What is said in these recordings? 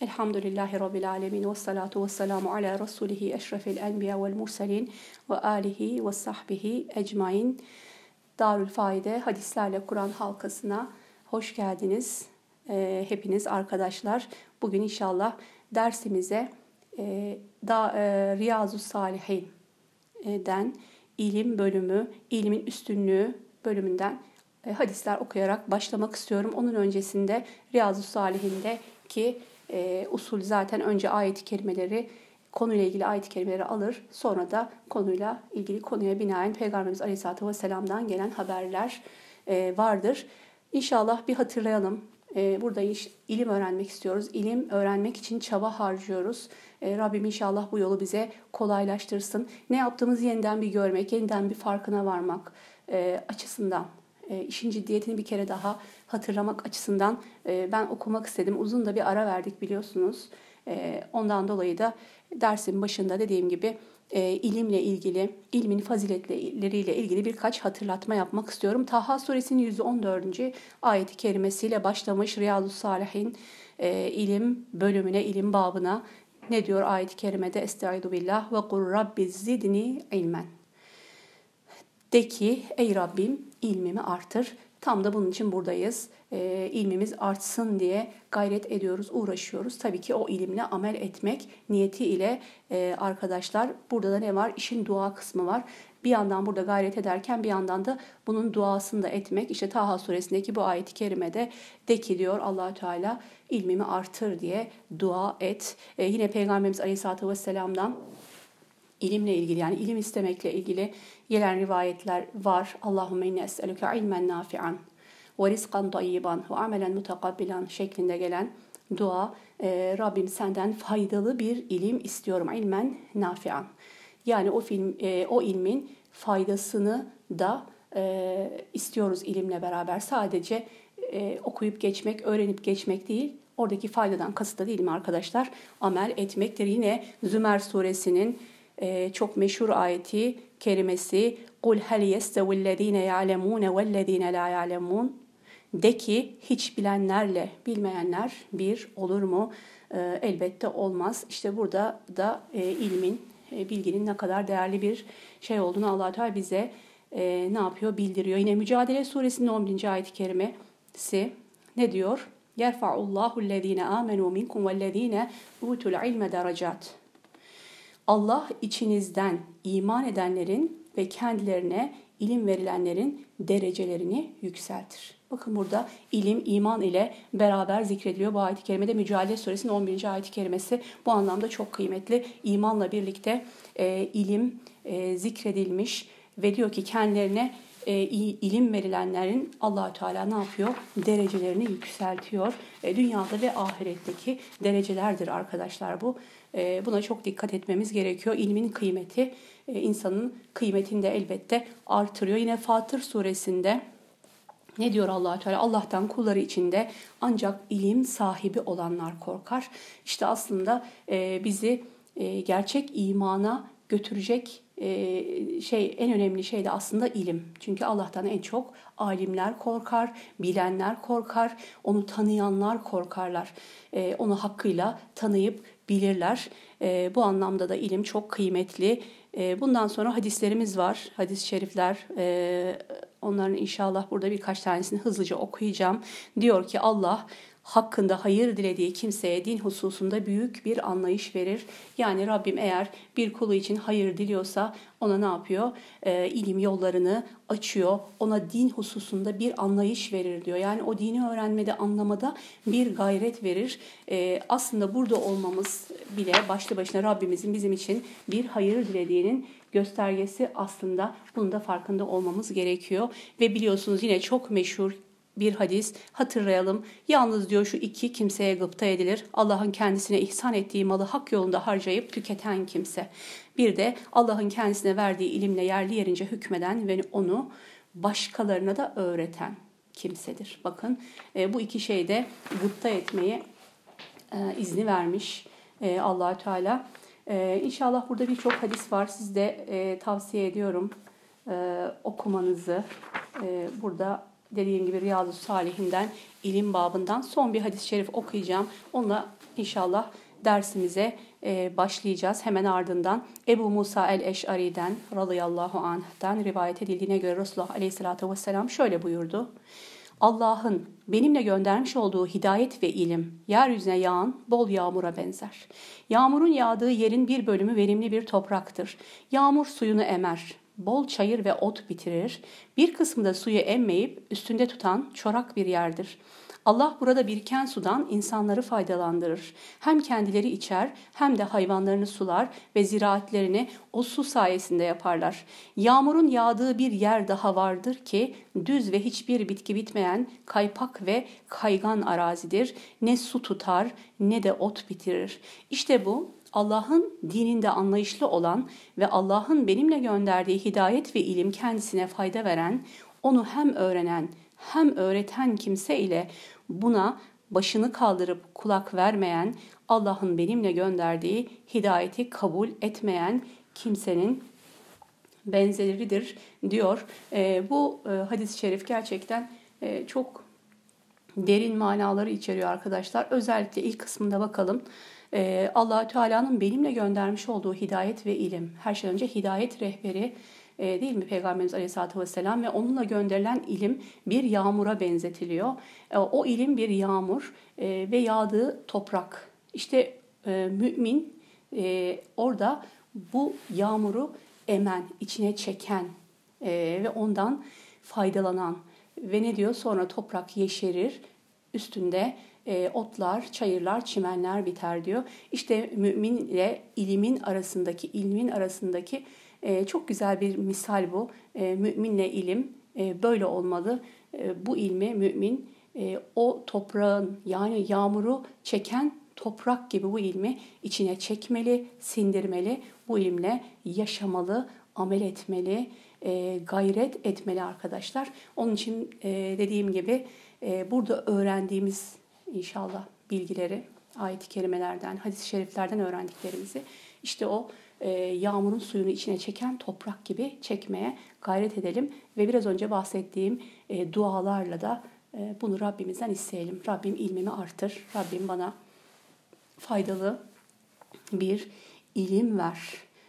Elhamdülillahi Rabbil alemin ve salatu ve selamu ala Resulihi eşrefil enbiya vel murselin ve alihi ve sahbihi ecmain. Darül Faide hadislerle Kur'an halkasına hoş geldiniz. E, hepiniz arkadaşlar. Bugün inşallah dersimize e, da, e, Riyazu Salihin'den ilim bölümü, ilmin üstünlüğü bölümünden e, hadisler okuyarak başlamak istiyorum. Onun öncesinde Riyazu Salihin'de ki e, usul zaten önce ayet-i kerimeleri konuyla ilgili ayet-i kerimeleri alır. Sonra da konuyla ilgili konuya binaen Peygamberimiz Aleyhisselatü Vesselam'dan gelen haberler e, vardır. İnşallah bir hatırlayalım. E, burada iş, ilim öğrenmek istiyoruz. İlim öğrenmek için çaba harcıyoruz. E, Rabbim inşallah bu yolu bize kolaylaştırsın. Ne yaptığımızı yeniden bir görmek, yeniden bir farkına varmak e, açısından e, işin ciddiyetini bir kere daha hatırlamak açısından e, ben okumak istedim. Uzun da bir ara verdik biliyorsunuz. E, ondan dolayı da dersin başında dediğim gibi e, ilimle ilgili, ilmin faziletleriyle ilgili birkaç hatırlatma yapmak istiyorum. Taha suresinin 114. ayeti kerimesiyle başlamış Riyalu Salihin ilim bölümüne, ilim babına ne diyor ayet-i kerimede? Estaizu billah ve kul rabbi zidni ilmen. De ki ey Rabbim ilmimi artır. Tam da bunun için buradayız. E, ilmimiz artsın diye gayret ediyoruz, uğraşıyoruz. Tabii ki o ilimle amel etmek niyeti ile e, arkadaşlar burada da ne var? İşin dua kısmı var. Bir yandan burada gayret ederken bir yandan da bunun duasını da etmek. İşte Taha suresindeki bu ayet-i kerimede de ki diyor allah Teala ilmimi artır diye dua et. E, yine Peygamberimiz Aleyhisselatü Vesselam'dan ilimle ilgili yani ilim istemekle ilgili gelen rivayetler var. Allahümme inne es'eluke ilmen nafi'an ve rizkan tayyiban ve amelen mutakabbilan şeklinde gelen dua. E, Rabbim senden faydalı bir ilim istiyorum. ilmen nafi'an. Yani o film, e, o ilmin faydasını da e, istiyoruz ilimle beraber. Sadece e, okuyup geçmek, öğrenip geçmek değil. Oradaki faydadan kasıt da değil mi arkadaşlar? Amel etmektir. Yine Zümer suresinin e, çok meşhur ayeti kerimesi قُلْ هَلْ يَسْتَوِ الَّذ۪ينَ يَعْلَمُونَ وَالَّذ۪ينَ لَا يَعْلَمُونَ De ki hiç bilenlerle bilmeyenler bir olur mu? E, elbette olmaz. İşte burada da e, ilmin, e, bilginin ne kadar değerli bir şey olduğunu allah Teala bize e, ne yapıyor? Bildiriyor. Yine Mücadele Suresinin 11. ayet-i kerimesi ne diyor? يَرْفَعُ اللّٰهُ الَّذ۪ينَ آمَنُوا مِنْكُمْ وَالَّذ۪ينَ اُوتُوا الْعِلْمَ دَرَجَاتٍ Allah içinizden iman edenlerin ve kendilerine ilim verilenlerin derecelerini yükseltir. Bakın burada ilim, iman ile beraber zikrediliyor. Bu ayet-i kerimede Mücadele Suresinin 11. ayet-i kerimesi bu anlamda çok kıymetli. İmanla birlikte e, ilim e, zikredilmiş ve diyor ki kendilerine e, ilim verilenlerin Allahü Teala ne yapıyor? Derecelerini yükseltiyor. E, dünyada ve ahiretteki derecelerdir arkadaşlar bu. E, buna çok dikkat etmemiz gerekiyor. İlmin kıymeti e, insanın kıymetini de elbette artırıyor. Yine Fatır suresinde ne diyor allah Teala? Allah'tan kulları içinde ancak ilim sahibi olanlar korkar. İşte aslında e, bizi e, gerçek imana götürecek şey en önemli şey de aslında ilim. Çünkü Allah'tan en çok alimler korkar, bilenler korkar, onu tanıyanlar korkarlar. Onu hakkıyla tanıyıp bilirler. E, bu anlamda da ilim çok kıymetli. E, bundan sonra hadislerimiz var, hadis-i şerifler. E, onların inşallah burada birkaç tanesini hızlıca okuyacağım. Diyor ki Allah hakkında hayır dilediği kimseye din hususunda büyük bir anlayış verir. Yani Rabbim eğer bir kulu için hayır diliyorsa ona ne yapıyor? E, ilim yollarını açıyor. Ona din hususunda bir anlayış verir diyor. Yani o dini öğrenmede, anlamada bir gayret verir. E, aslında burada olmamız bile başlı başına Rabbimizin bizim için bir hayır dilediğinin göstergesi aslında bunun da farkında olmamız gerekiyor. Ve biliyorsunuz yine çok meşhur bir hadis hatırlayalım. Yalnız diyor şu iki kimseye gıpta edilir. Allah'ın kendisine ihsan ettiği malı hak yolunda harcayıp tüketen kimse. Bir de Allah'ın kendisine verdiği ilimle yerli yerince hükmeden ve onu başkalarına da öğreten kimsedir. Bakın e, bu iki şeyde gıpta etmeyi e, izni vermiş e, allah Teala. E, inşallah burada birçok hadis var. Siz de tavsiye ediyorum okumanızı. Burada dediğim gibi Riyazu Salihinden, ilim babından son bir hadis-i şerif okuyacağım. Onunla inşallah dersimize e, başlayacağız. Hemen ardından Ebu Musa el-Eş'ari'den radıyallahu anh'den rivayet edildiğine göre Resulullah aleyhissalatü vesselam şöyle buyurdu. Allah'ın benimle göndermiş olduğu hidayet ve ilim yeryüzüne yağan bol yağmura benzer. Yağmurun yağdığı yerin bir bölümü verimli bir topraktır. Yağmur suyunu emer, bol çayır ve ot bitirir. Bir kısmı da suyu emmeyip üstünde tutan çorak bir yerdir.'' Allah burada biriken sudan insanları faydalandırır. Hem kendileri içer hem de hayvanlarını sular ve ziraatlerini o su sayesinde yaparlar. Yağmurun yağdığı bir yer daha vardır ki düz ve hiçbir bitki bitmeyen kaypak ve kaygan arazidir. Ne su tutar ne de ot bitirir. İşte bu Allah'ın dininde anlayışlı olan ve Allah'ın benimle gönderdiği hidayet ve ilim kendisine fayda veren, onu hem öğrenen hem öğreten kimse ile buna başını kaldırıp kulak vermeyen, Allah'ın benimle gönderdiği hidayeti kabul etmeyen kimsenin benzeridir diyor. E, bu e, hadis-i şerif gerçekten e, çok derin manaları içeriyor arkadaşlar. Özellikle ilk kısmında bakalım. E, allah Teala'nın benimle göndermiş olduğu hidayet ve ilim. Her şeyden önce hidayet rehberi e, değil mi Peygamberimiz Aleyhisselatü Vesselam ve onunla gönderilen ilim bir yağmura benzetiliyor. E, o ilim bir yağmur e, ve yağdığı toprak. İşte mümin orada bu yağmuru emen, içine çeken ve ondan faydalanan ve ne diyor sonra toprak yeşerir üstünde e, otlar, çayırlar, çimenler biter diyor. İşte mümin ile ilimin arasındaki, ilmin arasındaki e, çok güzel bir misal bu. E, müminle ilim e, böyle olmalı. E, bu ilmi mümin e, o toprağın yani yağmuru çeken toprak gibi bu ilmi içine çekmeli, sindirmeli. Bu ilimle yaşamalı, amel etmeli, e, gayret etmeli arkadaşlar. Onun için e, dediğim gibi e, burada öğrendiğimiz inşallah bilgileri ayet-i kerimelerden, hadis-i şeriflerden öğrendiklerimizi işte o e, yağmurun suyunu içine çeken toprak gibi çekmeye gayret edelim. Ve biraz önce bahsettiğim e, dualarla da e, bunu Rabbimizden isteyelim. Rabbim ilmimi artır. Rabbim bana faydalı bir ilim ver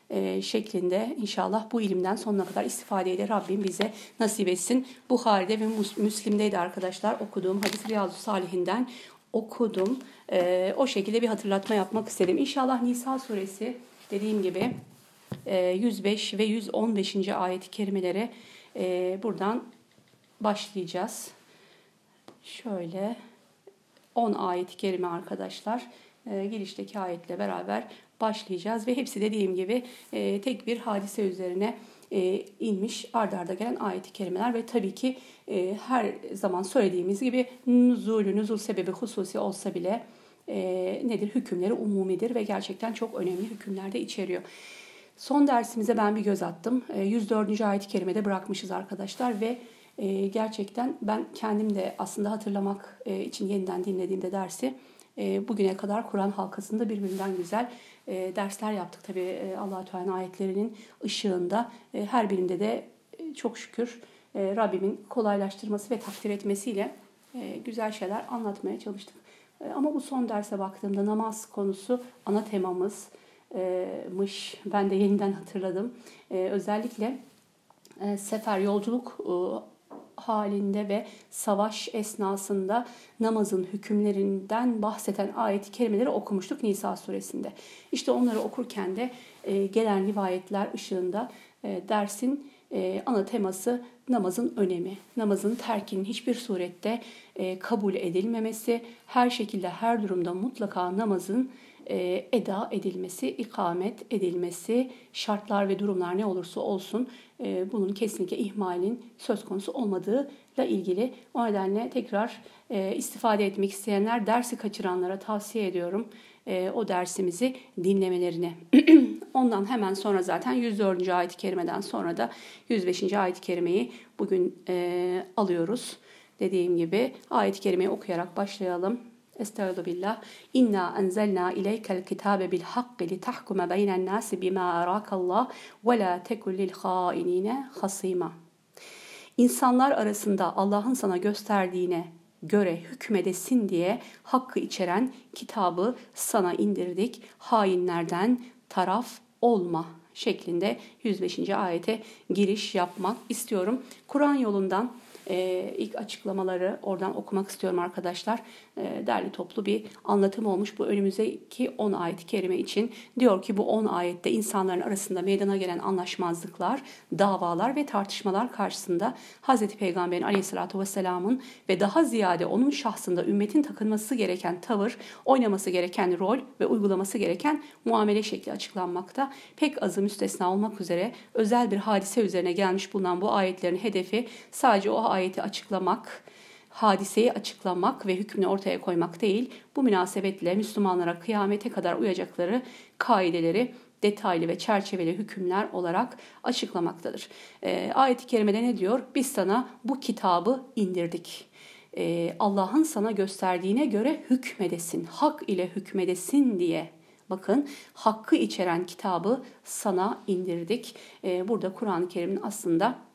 e, şeklinde inşallah bu ilimden sonuna kadar istifadeyi de Rabbim bize nasip etsin. Buhari'de ve Müslim'deydi arkadaşlar okuduğum hadis Riyazu Salihinden okudum. E, o şekilde bir hatırlatma yapmak istedim. İnşallah Nisa suresi dediğim gibi 105 e, ve 115. ayet-i kerimelere e, buradan başlayacağız. Şöyle 10 ayet-i kerime arkadaşlar e, girişteki ayetle beraber başlayacağız ve hepsi dediğim gibi tek bir hadise üzerine inmiş ardarda gelen ayet-i kerimeler ve tabii ki her zaman söylediğimiz gibi nuzulü, nuzul sebebi hususi olsa bile e, nedir? Hükümleri umumidir ve gerçekten çok önemli hükümler de içeriyor. Son dersimize ben bir göz attım. E, 104. ayet-i kerimede bırakmışız arkadaşlar ve e, gerçekten ben kendim de aslında hatırlamak e, için yeniden dinlediğimde dersi e, bugüne kadar Kur'an halkasında birbirinden güzel e, dersler yaptık. Tabi e, allah Teala ayetlerinin ışığında e, her birinde de e, çok şükür e, Rabbimin kolaylaştırması ve takdir etmesiyle e, güzel şeyler anlatmaya çalıştık. E, ama bu son derse baktığımda namaz konusu ana temamızmış. E, ben de yeniden hatırladım. E, özellikle sefer, yolculuk halinde ve savaş esnasında namazın hükümlerinden bahseden ayet-i kerimeleri okumuştuk Nisa suresinde. İşte onları okurken de gelen rivayetler ışığında dersin e, ana teması namazın önemi. Namazın terkinin hiçbir surette e, kabul edilmemesi, her şekilde her durumda mutlaka namazın e, eda edilmesi, ikamet edilmesi, şartlar ve durumlar ne olursa olsun e, bunun kesinlikle ihmalin söz konusu olmadığıyla ilgili. O nedenle tekrar e, istifade etmek isteyenler dersi kaçıranlara tavsiye ediyorum e, o dersimizi dinlemelerini. Ondan hemen sonra zaten 104. ayet-i kerimeden sonra da 105. ayet-i kerimeyi bugün e, alıyoruz. Dediğim gibi ayet-i kerimeyi okuyarak başlayalım. Estaizu billah. İnna enzelna ileykel kitabe bil hakkı li tahkume beynen nasi bima arakallah ve la tekun lil hainine hasima. İnsanlar arasında Allah'ın sana gösterdiğine göre hükmedesin diye hakkı içeren kitabı sana indirdik. Hainlerden taraf olma şeklinde 105. ayete giriş yapmak istiyorum. Kur'an yolundan e, ilk açıklamaları oradan okumak istiyorum arkadaşlar. E, derli toplu bir anlatım olmuş bu önümüzdeki 10 ayet-i kerime için. Diyor ki bu 10 ayette insanların arasında meydana gelen anlaşmazlıklar, davalar ve tartışmalar karşısında Hz. Peygamberin aleyhissalatü vesselamın ve daha ziyade onun şahsında ümmetin takınması gereken tavır, oynaması gereken rol ve uygulaması gereken muamele şekli açıklanmakta. Pek azı müstesna olmak üzere özel bir hadise üzerine gelmiş bulunan bu ayetlerin hedefi sadece o ayeti açıklamak, hadiseyi açıklamak ve hükmünü ortaya koymak değil, bu münasebetle Müslümanlara kıyamete kadar uyacakları kaideleri detaylı ve çerçeveli hükümler olarak açıklamaktadır. E, ayet-i kerimede ne diyor? Biz sana bu kitabı indirdik. E, Allah'ın sana gösterdiğine göre hükmedesin, hak ile hükmedesin diye Bakın hakkı içeren kitabı sana indirdik. E, burada Kur'an-ı Kerim'in aslında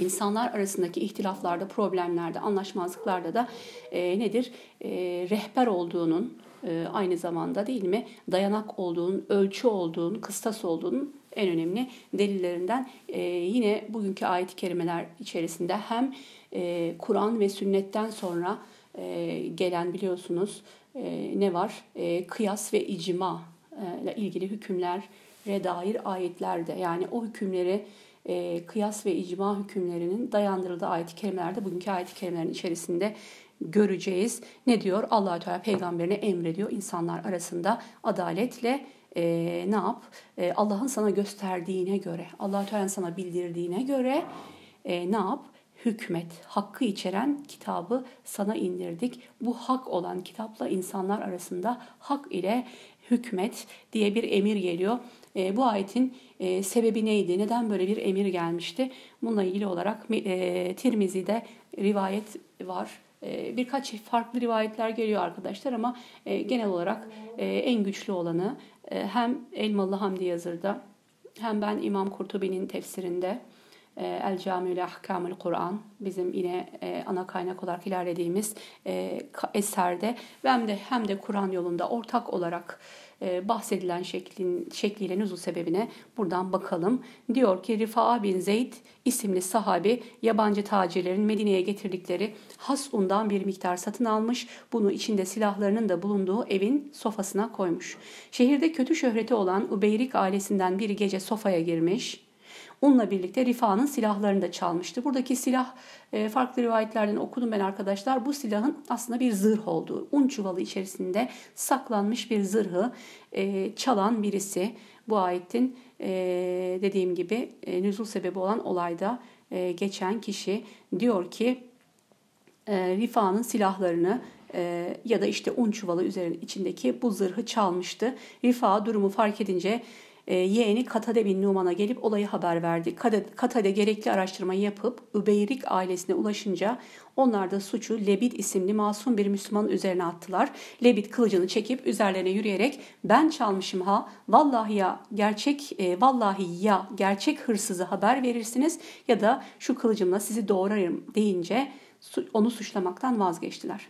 insanlar arasındaki ihtilaflarda, problemlerde, anlaşmazlıklarda da e, nedir? E, rehber olduğunun, e, aynı zamanda değil mi dayanak olduğunun, ölçü olduğunun, kıstas olduğunun en önemli delillerinden e, yine bugünkü ayet-i kerimeler içerisinde hem e, Kur'an ve sünnetten sonra e, gelen biliyorsunuz e, ne var? E, kıyas ve icma e, ile ilgili hükümlere dair ayetlerde yani o hükümleri e, kıyas ve icma hükümlerinin dayandırıldığı ayet-i kerimelerde bugünkü ayet-i kerimelerin içerisinde göreceğiz. Ne diyor? allah Teala peygamberine emrediyor insanlar arasında adaletle e, ne yap? E, Allah'ın sana gösterdiğine göre, allah Teala'nın sana bildirdiğine göre e, ne yap? Hükmet, hakkı içeren kitabı sana indirdik. Bu hak olan kitapla insanlar arasında hak ile hükmet diye bir emir geliyor. E, bu ayetin e, sebebi neydi? Neden böyle bir emir gelmişti? Bununla ilgili olarak e, Tirmizi'de rivayet var. E, birkaç farklı rivayetler geliyor arkadaşlar ama e, genel olarak e, en güçlü olanı e, hem Elmalı Hamdi Yazır'da hem ben İmam Kurtubi'nin tefsirinde e, El Camiül Ahkamül Kur'an bizim yine e, ana kaynak olarak ilerlediğimiz e, eserde hem de hem de Kur'an yolunda ortak olarak bahsedilen şeklin, şekliyle nüzul sebebine buradan bakalım. Diyor ki Rifa'a bin Zeyd isimli sahabi yabancı tacirlerin Medine'ye getirdikleri has undan bir miktar satın almış. Bunu içinde silahlarının da bulunduğu evin sofasına koymuş. Şehirde kötü şöhreti olan Ubeyrik ailesinden bir gece sofaya girmiş Onunla birlikte Rifa'nın silahlarını da çalmıştı. Buradaki silah e, farklı rivayetlerden okudum ben arkadaşlar. Bu silahın aslında bir zırh olduğu, un çuvalı içerisinde saklanmış bir zırhı e, çalan birisi. Bu ayetin e, dediğim gibi nüzul sebebi olan olayda geçen kişi diyor ki Rifa'nın silahlarını ya da işte un çuvalı üzerinde içindeki bu zırhı çalmıştı. Rifa durumu fark edince yeğeni Katade bin Numan'a gelip olayı haber verdi. Katade gerekli araştırmayı yapıp Übeyrik ailesine ulaşınca onlar da suçu Lebit isimli masum bir Müslüman üzerine attılar. Lebit kılıcını çekip üzerlerine yürüyerek ben çalmışım ha vallahi ya gerçek e, vallahi ya gerçek hırsızı haber verirsiniz ya da şu kılıcımla sizi doğrarım deyince onu suçlamaktan vazgeçtiler.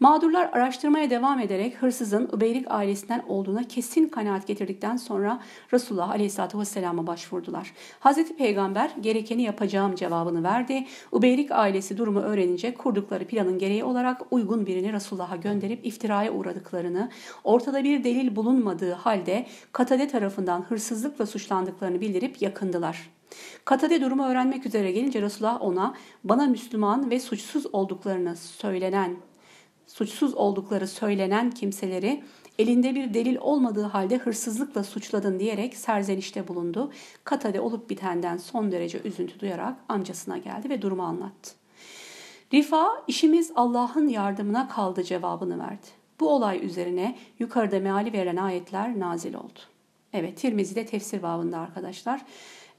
Mağdurlar araştırmaya devam ederek hırsızın Ubeyrik ailesinden olduğuna kesin kanaat getirdikten sonra Resulullah Aleyhisselatü Vesselam'a başvurdular. Hazreti Peygamber gerekeni yapacağım cevabını verdi. Ubeyrik ailesi durumu öğrenince kurdukları planın gereği olarak uygun birini Resulullah'a gönderip iftiraya uğradıklarını, ortada bir delil bulunmadığı halde Katade tarafından hırsızlıkla suçlandıklarını bildirip yakındılar. Katade durumu öğrenmek üzere gelince Resulullah ona bana Müslüman ve suçsuz olduklarını söylenen suçsuz oldukları söylenen kimseleri elinde bir delil olmadığı halde hırsızlıkla suçladın diyerek serzenişte bulundu. Katade olup bitenden son derece üzüntü duyarak amcasına geldi ve durumu anlattı. Rifa işimiz Allah'ın yardımına kaldı cevabını verdi. Bu olay üzerine yukarıda meali verilen ayetler nazil oldu. Evet Tirmizi'de tefsir babında arkadaşlar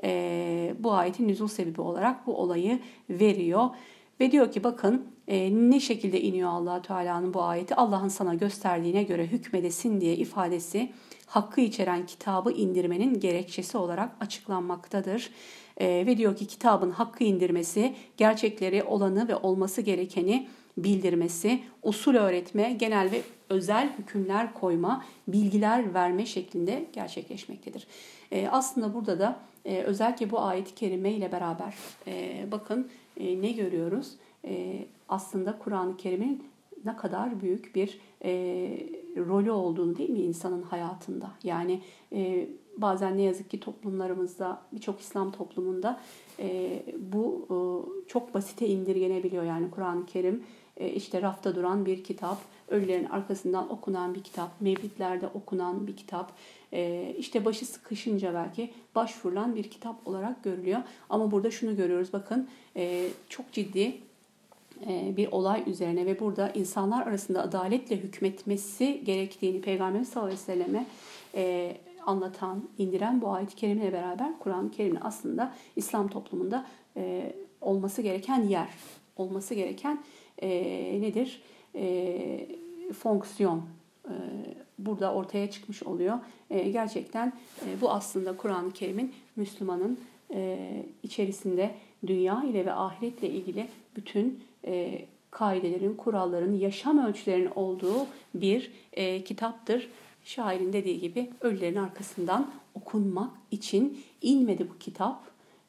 e, bu ayetin nüzul sebebi olarak bu olayı veriyor. Ve diyor ki bakın e, ne şekilde iniyor allah Teala'nın bu ayeti Allah'ın sana gösterdiğine göre hükmedesin diye ifadesi hakkı içeren kitabı indirmenin gerekçesi olarak açıklanmaktadır. E, ve diyor ki kitabın hakkı indirmesi gerçekleri olanı ve olması gerekeni bildirmesi, usul öğretme, genel ve özel hükümler koyma, bilgiler verme şeklinde gerçekleşmektedir. E, aslında burada da e, özellikle bu ayet-i kerime ile beraber e, bakın e, ne görüyoruz? E, aslında Kur'an-ı Kerim'in ne kadar büyük bir e, rolü olduğunu değil mi insanın hayatında? Yani e, bazen ne yazık ki toplumlarımızda, birçok İslam toplumunda e, bu e, çok basite indirgenebiliyor. Yani Kur'an-ı Kerim işte rafta duran bir kitap, ölülerin arkasından okunan bir kitap, mevlitlerde okunan bir kitap, e, işte başı sıkışınca belki başvurulan bir kitap olarak görülüyor. Ama burada şunu görüyoruz bakın e, çok ciddi bir olay üzerine ve burada insanlar arasında adaletle hükmetmesi gerektiğini Peygamber sallallahu aleyhi ve selleme anlatan, indiren bu ayet-i kerimeyle beraber Kur'an-ı Kerim'in aslında İslam toplumunda olması gereken yer, olması gereken nedir? Fonksiyon burada ortaya çıkmış oluyor. Gerçekten bu aslında Kur'an-ı Kerim'in Müslümanın içerisinde dünya ile ve ahiretle ilgili bütün kaidelerin, kuralların, yaşam ölçülerinin olduğu bir kitaptır şairin dediği gibi ölülerin arkasından okunmak için inmedi bu kitap.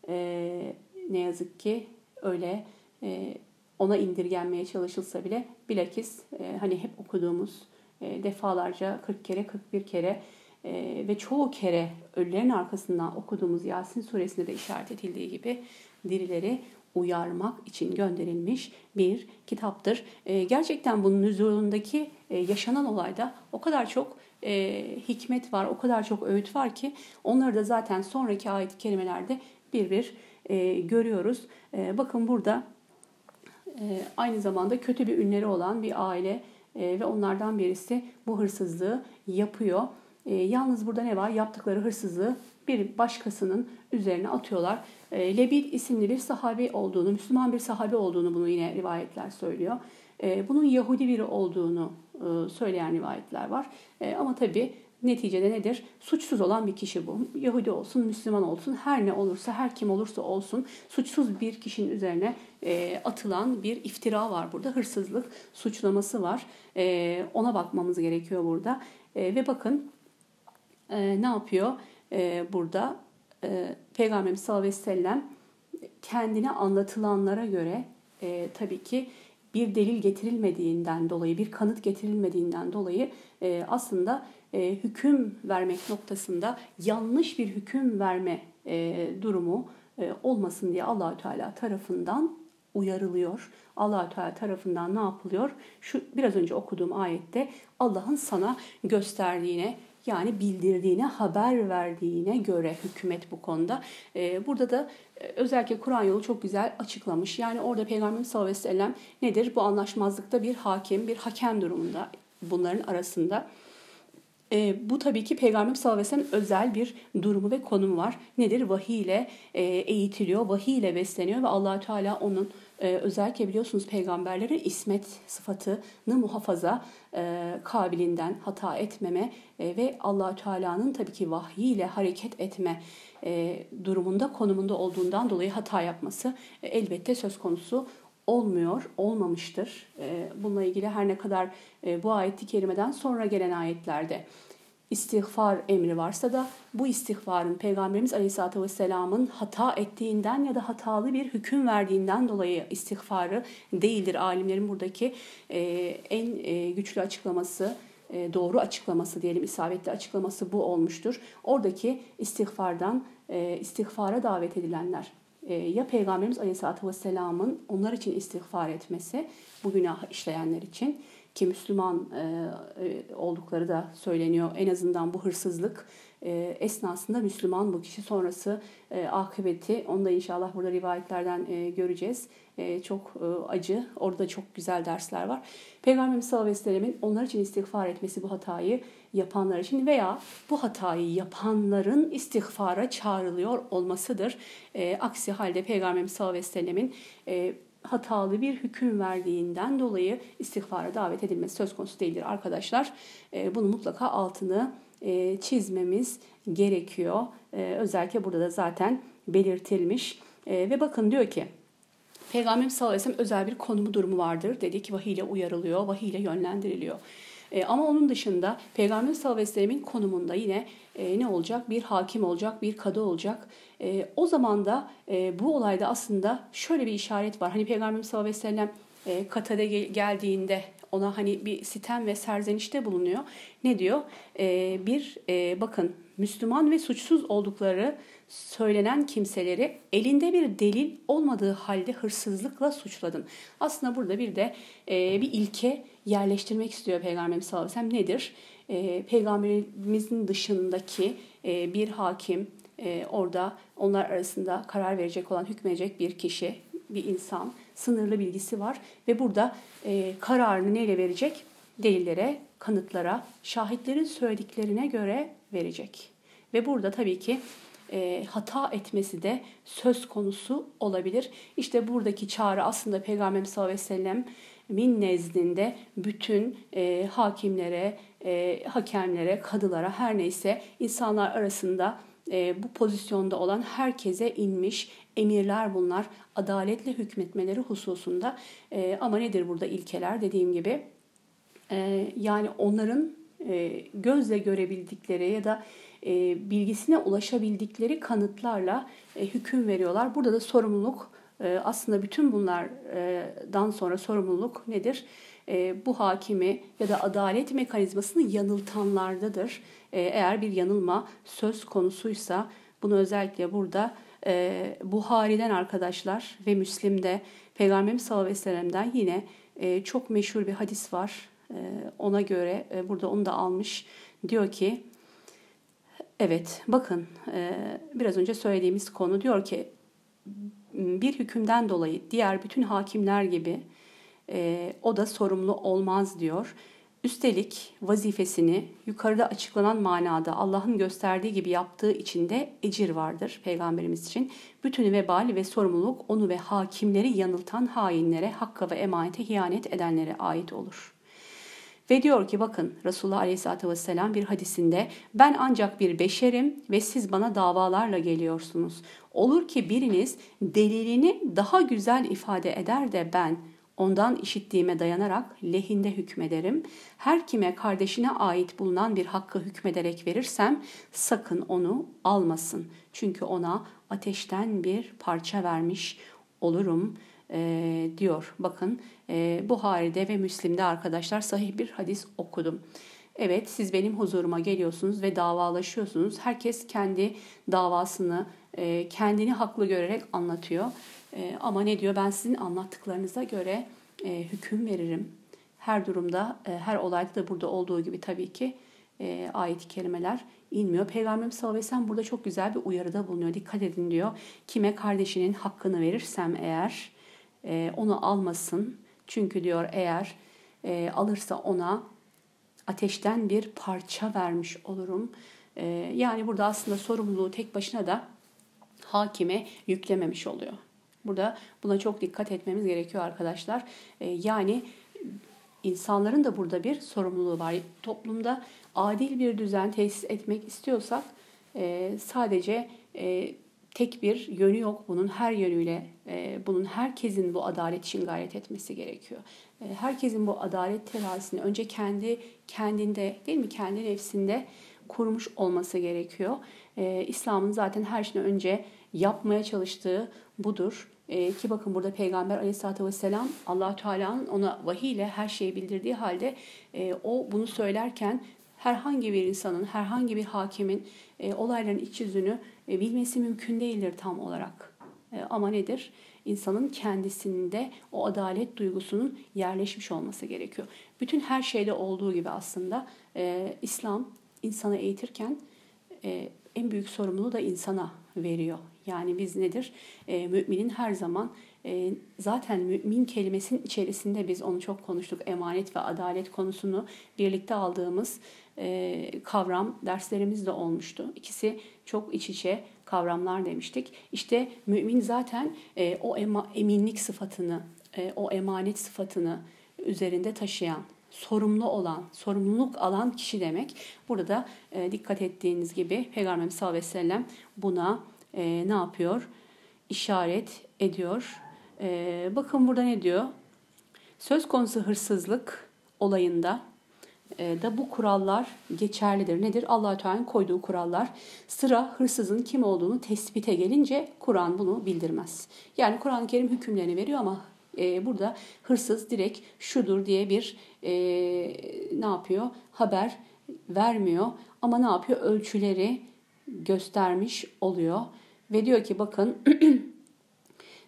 E, ne yazık ki öyle e, ona indirgenmeye çalışılsa bile bilakis e, hani hep okuduğumuz e, defalarca 40 kere 41 kere e, ve çoğu kere ölülerin arkasından okuduğumuz Yasin suresinde de işaret edildiği gibi dirileri uyarmak için gönderilmiş bir kitaptır. E, gerçekten bunun nüzulundaki e, yaşanan olayda o kadar çok e, hikmet var, o kadar çok öğüt var ki onları da zaten sonraki ayet-i kerimelerde bir bir e, görüyoruz. E, bakın burada aynı zamanda kötü bir ünleri olan bir aile e, ve onlardan birisi bu hırsızlığı yapıyor. E, yalnız burada ne var? Yaptıkları hırsızlığı bir başkasının üzerine atıyorlar. E, Lebid isimli bir sahabi olduğunu, Müslüman bir sahabi olduğunu bunu yine rivayetler söylüyor. E, bunun Yahudi biri olduğunu e, söyleyen rivayetler var. E, ama tabi neticede nedir? Suçsuz olan bir kişi bu. Yahudi olsun, Müslüman olsun, her ne olursa, her kim olursa olsun suçsuz bir kişinin üzerine e, atılan bir iftira var burada. Hırsızlık suçlaması var. Ona bakmamız gerekiyor burada. Ve bakın ne yapıyor burada? Peygamberimiz sallallahu aleyhi ve sellem kendine anlatılanlara göre tabii ki bir delil getirilmediğinden dolayı, bir kanıt getirilmediğinden dolayı e, aslında e, hüküm vermek noktasında yanlış bir hüküm verme e, durumu e, olmasın diye Allahü Teala tarafından uyarılıyor. Allahü Teala tarafından ne yapılıyor? Şu biraz önce okuduğum ayette Allah'ın sana gösterdiğine yani bildirdiğine, haber verdiğine göre hükümet bu konuda. Ee, burada da e, özellikle Kur'an yolu çok güzel açıklamış. Yani orada Peygamberimiz sallallahu aleyhi ve sellem nedir? Bu anlaşmazlıkta bir hakim, bir hakem durumunda bunların arasında. E, bu tabii ki Peygamber sallallahu aleyhi ve sellem özel bir durumu ve konumu var. Nedir? Vahiy ile e, eğitiliyor, vahiy ile besleniyor ve allah Teala onun e, özellikle biliyorsunuz peygamberlerin ismet sıfatını muhafaza e, kabilinden hata etmeme e, ve allah Teala'nın tabii ki vahiy ile hareket etme e, durumunda, konumunda olduğundan dolayı hata yapması e, elbette söz konusu olmuyor, olmamıştır. E, bununla ilgili her ne kadar e, bu ayeti kerimeden sonra gelen ayetlerde istiğfar emri varsa da bu istiğfarın Peygamberimiz Aleyhisselatü Vesselam'ın hata ettiğinden ya da hatalı bir hüküm verdiğinden dolayı istiğfarı değildir. Alimlerin buradaki e, en e, güçlü açıklaması, doğru açıklaması diyelim, isabetli açıklaması bu olmuştur. Oradaki istiğfardan, istiğfara davet edilenler ya Peygamberimiz Aleyhisselatü Vesselam'ın onlar için istiğfar etmesi, bu günah işleyenler için ki Müslüman e, e, oldukları da söyleniyor. En azından bu hırsızlık e, esnasında Müslüman bu kişi sonrası akıbeti onu da inşallah burada rivayetlerden göreceğiz. Çok acı. Orada çok güzel dersler var. Peygamberimiz sallallahu aleyhi ve onlar için istiğfar etmesi bu hatayı yapanlar için veya bu hatayı yapanların istiğfara çağrılıyor olmasıdır. E, aksi halde Peygamberimiz sallallahu aleyhi ve sellemin e, hatalı bir hüküm verdiğinden dolayı istiğfara davet edilmesi söz konusu değildir arkadaşlar. E, bunu mutlaka altını e, çizmemiz gerekiyor. E, özellikle burada da zaten belirtilmiş. E, ve bakın diyor ki Peygamberimiz sallallahu aleyhi ve sellem özel bir konumu durumu vardır. Dedi ki vahiy ile uyarılıyor, vahiy ile yönlendiriliyor. E, ama onun dışında Peygamber sallallahu aleyhi ve sellemin konumunda yine e, ne olacak? Bir hakim olacak, bir kadı olacak. E, o zaman da e, bu olayda aslında şöyle bir işaret var. Hani Peygamber sallallahu aleyhi ve sellem e, katade geldiğinde ona hani bir sitem ve serzenişte bulunuyor. Ne diyor? E, bir e, bakın Müslüman ve suçsuz oldukları söylenen kimseleri elinde bir delil olmadığı halde hırsızlıkla suçladın. Aslında burada bir de e, bir ilke yerleştirmek istiyor Peygamberimiz sallallahu aleyhi ve sellem. Nedir? E, Peygamberimizin dışındaki e, bir hakim, e, orada onlar arasında karar verecek olan, hükmedecek bir kişi, bir insan, sınırlı bilgisi var ve burada e, kararını neyle verecek? Delillere, kanıtlara, şahitlerin söylediklerine göre verecek. Ve burada tabii ki e, hata etmesi de söz konusu olabilir. İşte buradaki çağrı aslında Peygamber sallallahu aleyhi ve sellem min nezdinde bütün e, hakimlere, e, hakemlere, kadılara her neyse insanlar arasında e, bu pozisyonda olan herkese inmiş emirler bunlar. Adaletle hükmetmeleri hususunda. E, ama nedir burada ilkeler dediğim gibi? E, yani onların e, gözle görebildikleri ya da e, bilgisine ulaşabildikleri kanıtlarla e, hüküm veriyorlar. Burada da sorumluluk aslında bütün bunlardan sonra sorumluluk nedir? E, bu hakimi ya da adalet mekanizmasını yanıltanlardadır. E, eğer bir yanılma söz konusuysa bunu özellikle burada e, Buhari'den arkadaşlar ve Müslim'de Peygamberimiz sallallahu aleyhi ve sellem'den yine e, çok meşhur bir hadis var. E, ona göre burada onu da almış. Diyor ki Evet, bakın biraz önce söylediğimiz konu diyor ki bir hükümden dolayı diğer bütün hakimler gibi e, o da sorumlu olmaz diyor. Üstelik vazifesini yukarıda açıklanan manada Allah'ın gösterdiği gibi yaptığı için de ecir vardır peygamberimiz için. Bütün vebal ve sorumluluk onu ve hakimleri yanıltan hainlere, hakka ve emanete hiyanet edenlere ait olur.'' Ve diyor ki bakın Resulullah Aleyhisselatü Vesselam bir hadisinde ben ancak bir beşerim ve siz bana davalarla geliyorsunuz. Olur ki biriniz delilini daha güzel ifade eder de ben ondan işittiğime dayanarak lehinde hükmederim. Her kime kardeşine ait bulunan bir hakkı hükmederek verirsem sakın onu almasın. Çünkü ona ateşten bir parça vermiş olurum.'' e, diyor. Bakın e, Buhari'de ve Müslim'de arkadaşlar sahih bir hadis okudum. Evet siz benim huzuruma geliyorsunuz ve davalaşıyorsunuz. Herkes kendi davasını e, kendini haklı görerek anlatıyor. E, ama ne diyor ben sizin anlattıklarınıza göre e, hüküm veririm. Her durumda her olayda da burada olduğu gibi tabii ki e, ayet-i kerimeler inmiyor. Peygamberimiz sallallahu aleyhi ve sellem burada çok güzel bir uyarıda bulunuyor. Dikkat edin diyor. Kime kardeşinin hakkını verirsem eğer onu almasın. Çünkü diyor eğer e, alırsa ona ateşten bir parça vermiş olurum. E, yani burada aslında sorumluluğu tek başına da hakime yüklememiş oluyor. Burada buna çok dikkat etmemiz gerekiyor arkadaşlar. E, yani insanların da burada bir sorumluluğu var. Toplumda adil bir düzen tesis etmek istiyorsak e, sadece e, tek bir yönü yok bunun. Her yönüyle e, bunun herkesin bu adalet için gayret etmesi gerekiyor. E, herkesin bu adalet terazisini önce kendi kendinde değil mi kendi nefsinde kurmuş olması gerekiyor. E, İslam'ın zaten her şeyden önce yapmaya çalıştığı budur. E, ki bakın burada Peygamber Aleyhisselatü Vesselam allah Teala'nın ona vahiy ile her şeyi bildirdiği halde e, o bunu söylerken herhangi bir insanın, herhangi bir hakimin e, olayların iç yüzünü bilmesi mümkün değildir tam olarak. E, ama nedir? İnsanın kendisinde o adalet duygusunun yerleşmiş olması gerekiyor. Bütün her şeyde olduğu gibi aslında e, İslam insanı eğitirken e, en büyük sorumluluğu da insana veriyor. Yani biz nedir? E, müminin her zaman e, zaten mümin kelimesinin içerisinde biz onu çok konuştuk. Emanet ve adalet konusunu birlikte aldığımız e, kavram derslerimiz de olmuştu. İkisi çok iç içe kavramlar demiştik. İşte mümin zaten e, o eminlik sıfatını, e, o emanet sıfatını üzerinde taşıyan, sorumlu olan, sorumluluk alan kişi demek. Burada da dikkat ettiğiniz gibi Peygamberimiz sallallahu aleyhi ve sellem buna ne yapıyor? İşaret ediyor. Bakın burada ne diyor? Söz konusu hırsızlık olayında da bu kurallar geçerlidir. Nedir? allah Teala'nın koyduğu kurallar. Sıra hırsızın kim olduğunu tespite gelince Kur'an bunu bildirmez. Yani Kur'an-ı Kerim hükümlerini veriyor ama e, burada hırsız direkt şudur diye bir e, ne yapıyor? Haber vermiyor ama ne yapıyor? Ölçüleri göstermiş oluyor. Ve diyor ki bakın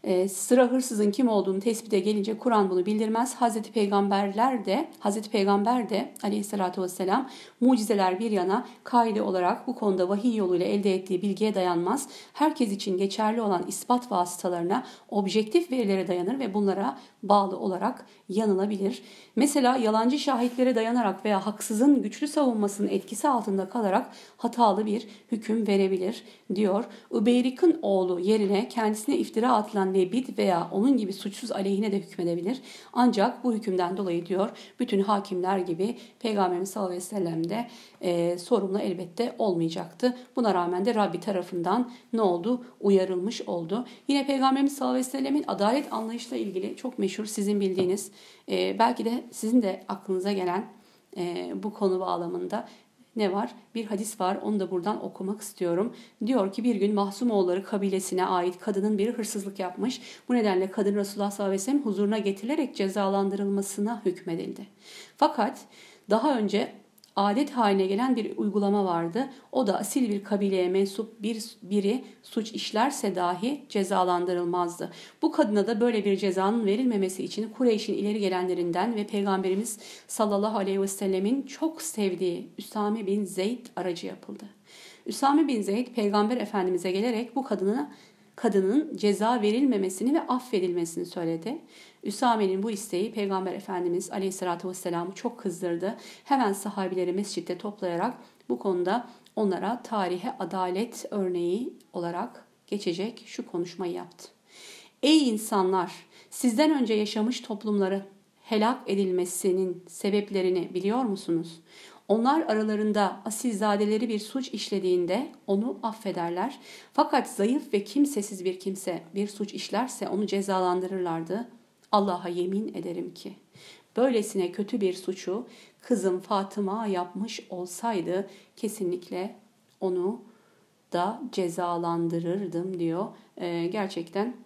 e, sıra hırsızın kim olduğunu tespite gelince Kur'an bunu bildirmez. Hazreti Peygamberler de Hazreti Peygamber de aleyhissalatü vesselam mucizeler bir yana kaide olarak bu konuda vahiy yoluyla elde ettiği bilgiye dayanmaz. Herkes için geçerli olan ispat vasıtalarına objektif verilere dayanır ve bunlara bağlı olarak yanılabilir. Mesela yalancı şahitlere dayanarak veya haksızın güçlü savunmasının etkisi altında kalarak hatalı bir hüküm verebilir diyor. Übeyrik'in oğlu yerine kendisine iftira atılan Lebid veya onun gibi suçsuz aleyhine de hükmedebilir. Ancak bu hükümden dolayı diyor bütün hakimler gibi Peygamberimiz sallallahu aleyhi ve sellem de e, sorumlu elbette olmayacaktı. Buna rağmen de Rabbi tarafından ne oldu? Uyarılmış oldu. Yine Peygamberimiz sallallahu aleyhi ve sellemin adalet anlayışla ilgili çok meşhur sizin bildiğiniz e, belki de sizin de aklınıza gelen e, bu konu bağlamında ne var? Bir hadis var onu da buradan okumak istiyorum. Diyor ki bir gün Mahsumoğulları kabilesine ait kadının biri hırsızlık yapmış. Bu nedenle kadın Resulullah sallallahu aleyhi ve sellem huzuruna getirilerek cezalandırılmasına hükmedildi. Fakat daha önce adet haline gelen bir uygulama vardı. O da asil bir kabileye mensup bir biri suç işlerse dahi cezalandırılmazdı. Bu kadına da böyle bir cezanın verilmemesi için Kureyş'in ileri gelenlerinden ve Peygamberimiz sallallahu aleyhi ve sellemin çok sevdiği Üsame bin Zeyd aracı yapıldı. Üsame bin Zeyd peygamber efendimize gelerek bu kadına kadının ceza verilmemesini ve affedilmesini söyledi. Üsame'nin bu isteği Peygamber Efendimiz Aleyhisselatü Vesselam'ı çok kızdırdı. Hemen sahabileri mescitte toplayarak bu konuda onlara tarihe adalet örneği olarak geçecek şu konuşmayı yaptı. Ey insanlar! Sizden önce yaşamış toplumları helak edilmesinin sebeplerini biliyor musunuz? Onlar aralarında asilzadeleri bir suç işlediğinde onu affederler. Fakat zayıf ve kimsesiz bir kimse bir suç işlerse onu cezalandırırlardı. Allah'a yemin ederim ki böylesine kötü bir suçu kızım Fatıma yapmış olsaydı kesinlikle onu da cezalandırırdım diyor. Ee, gerçekten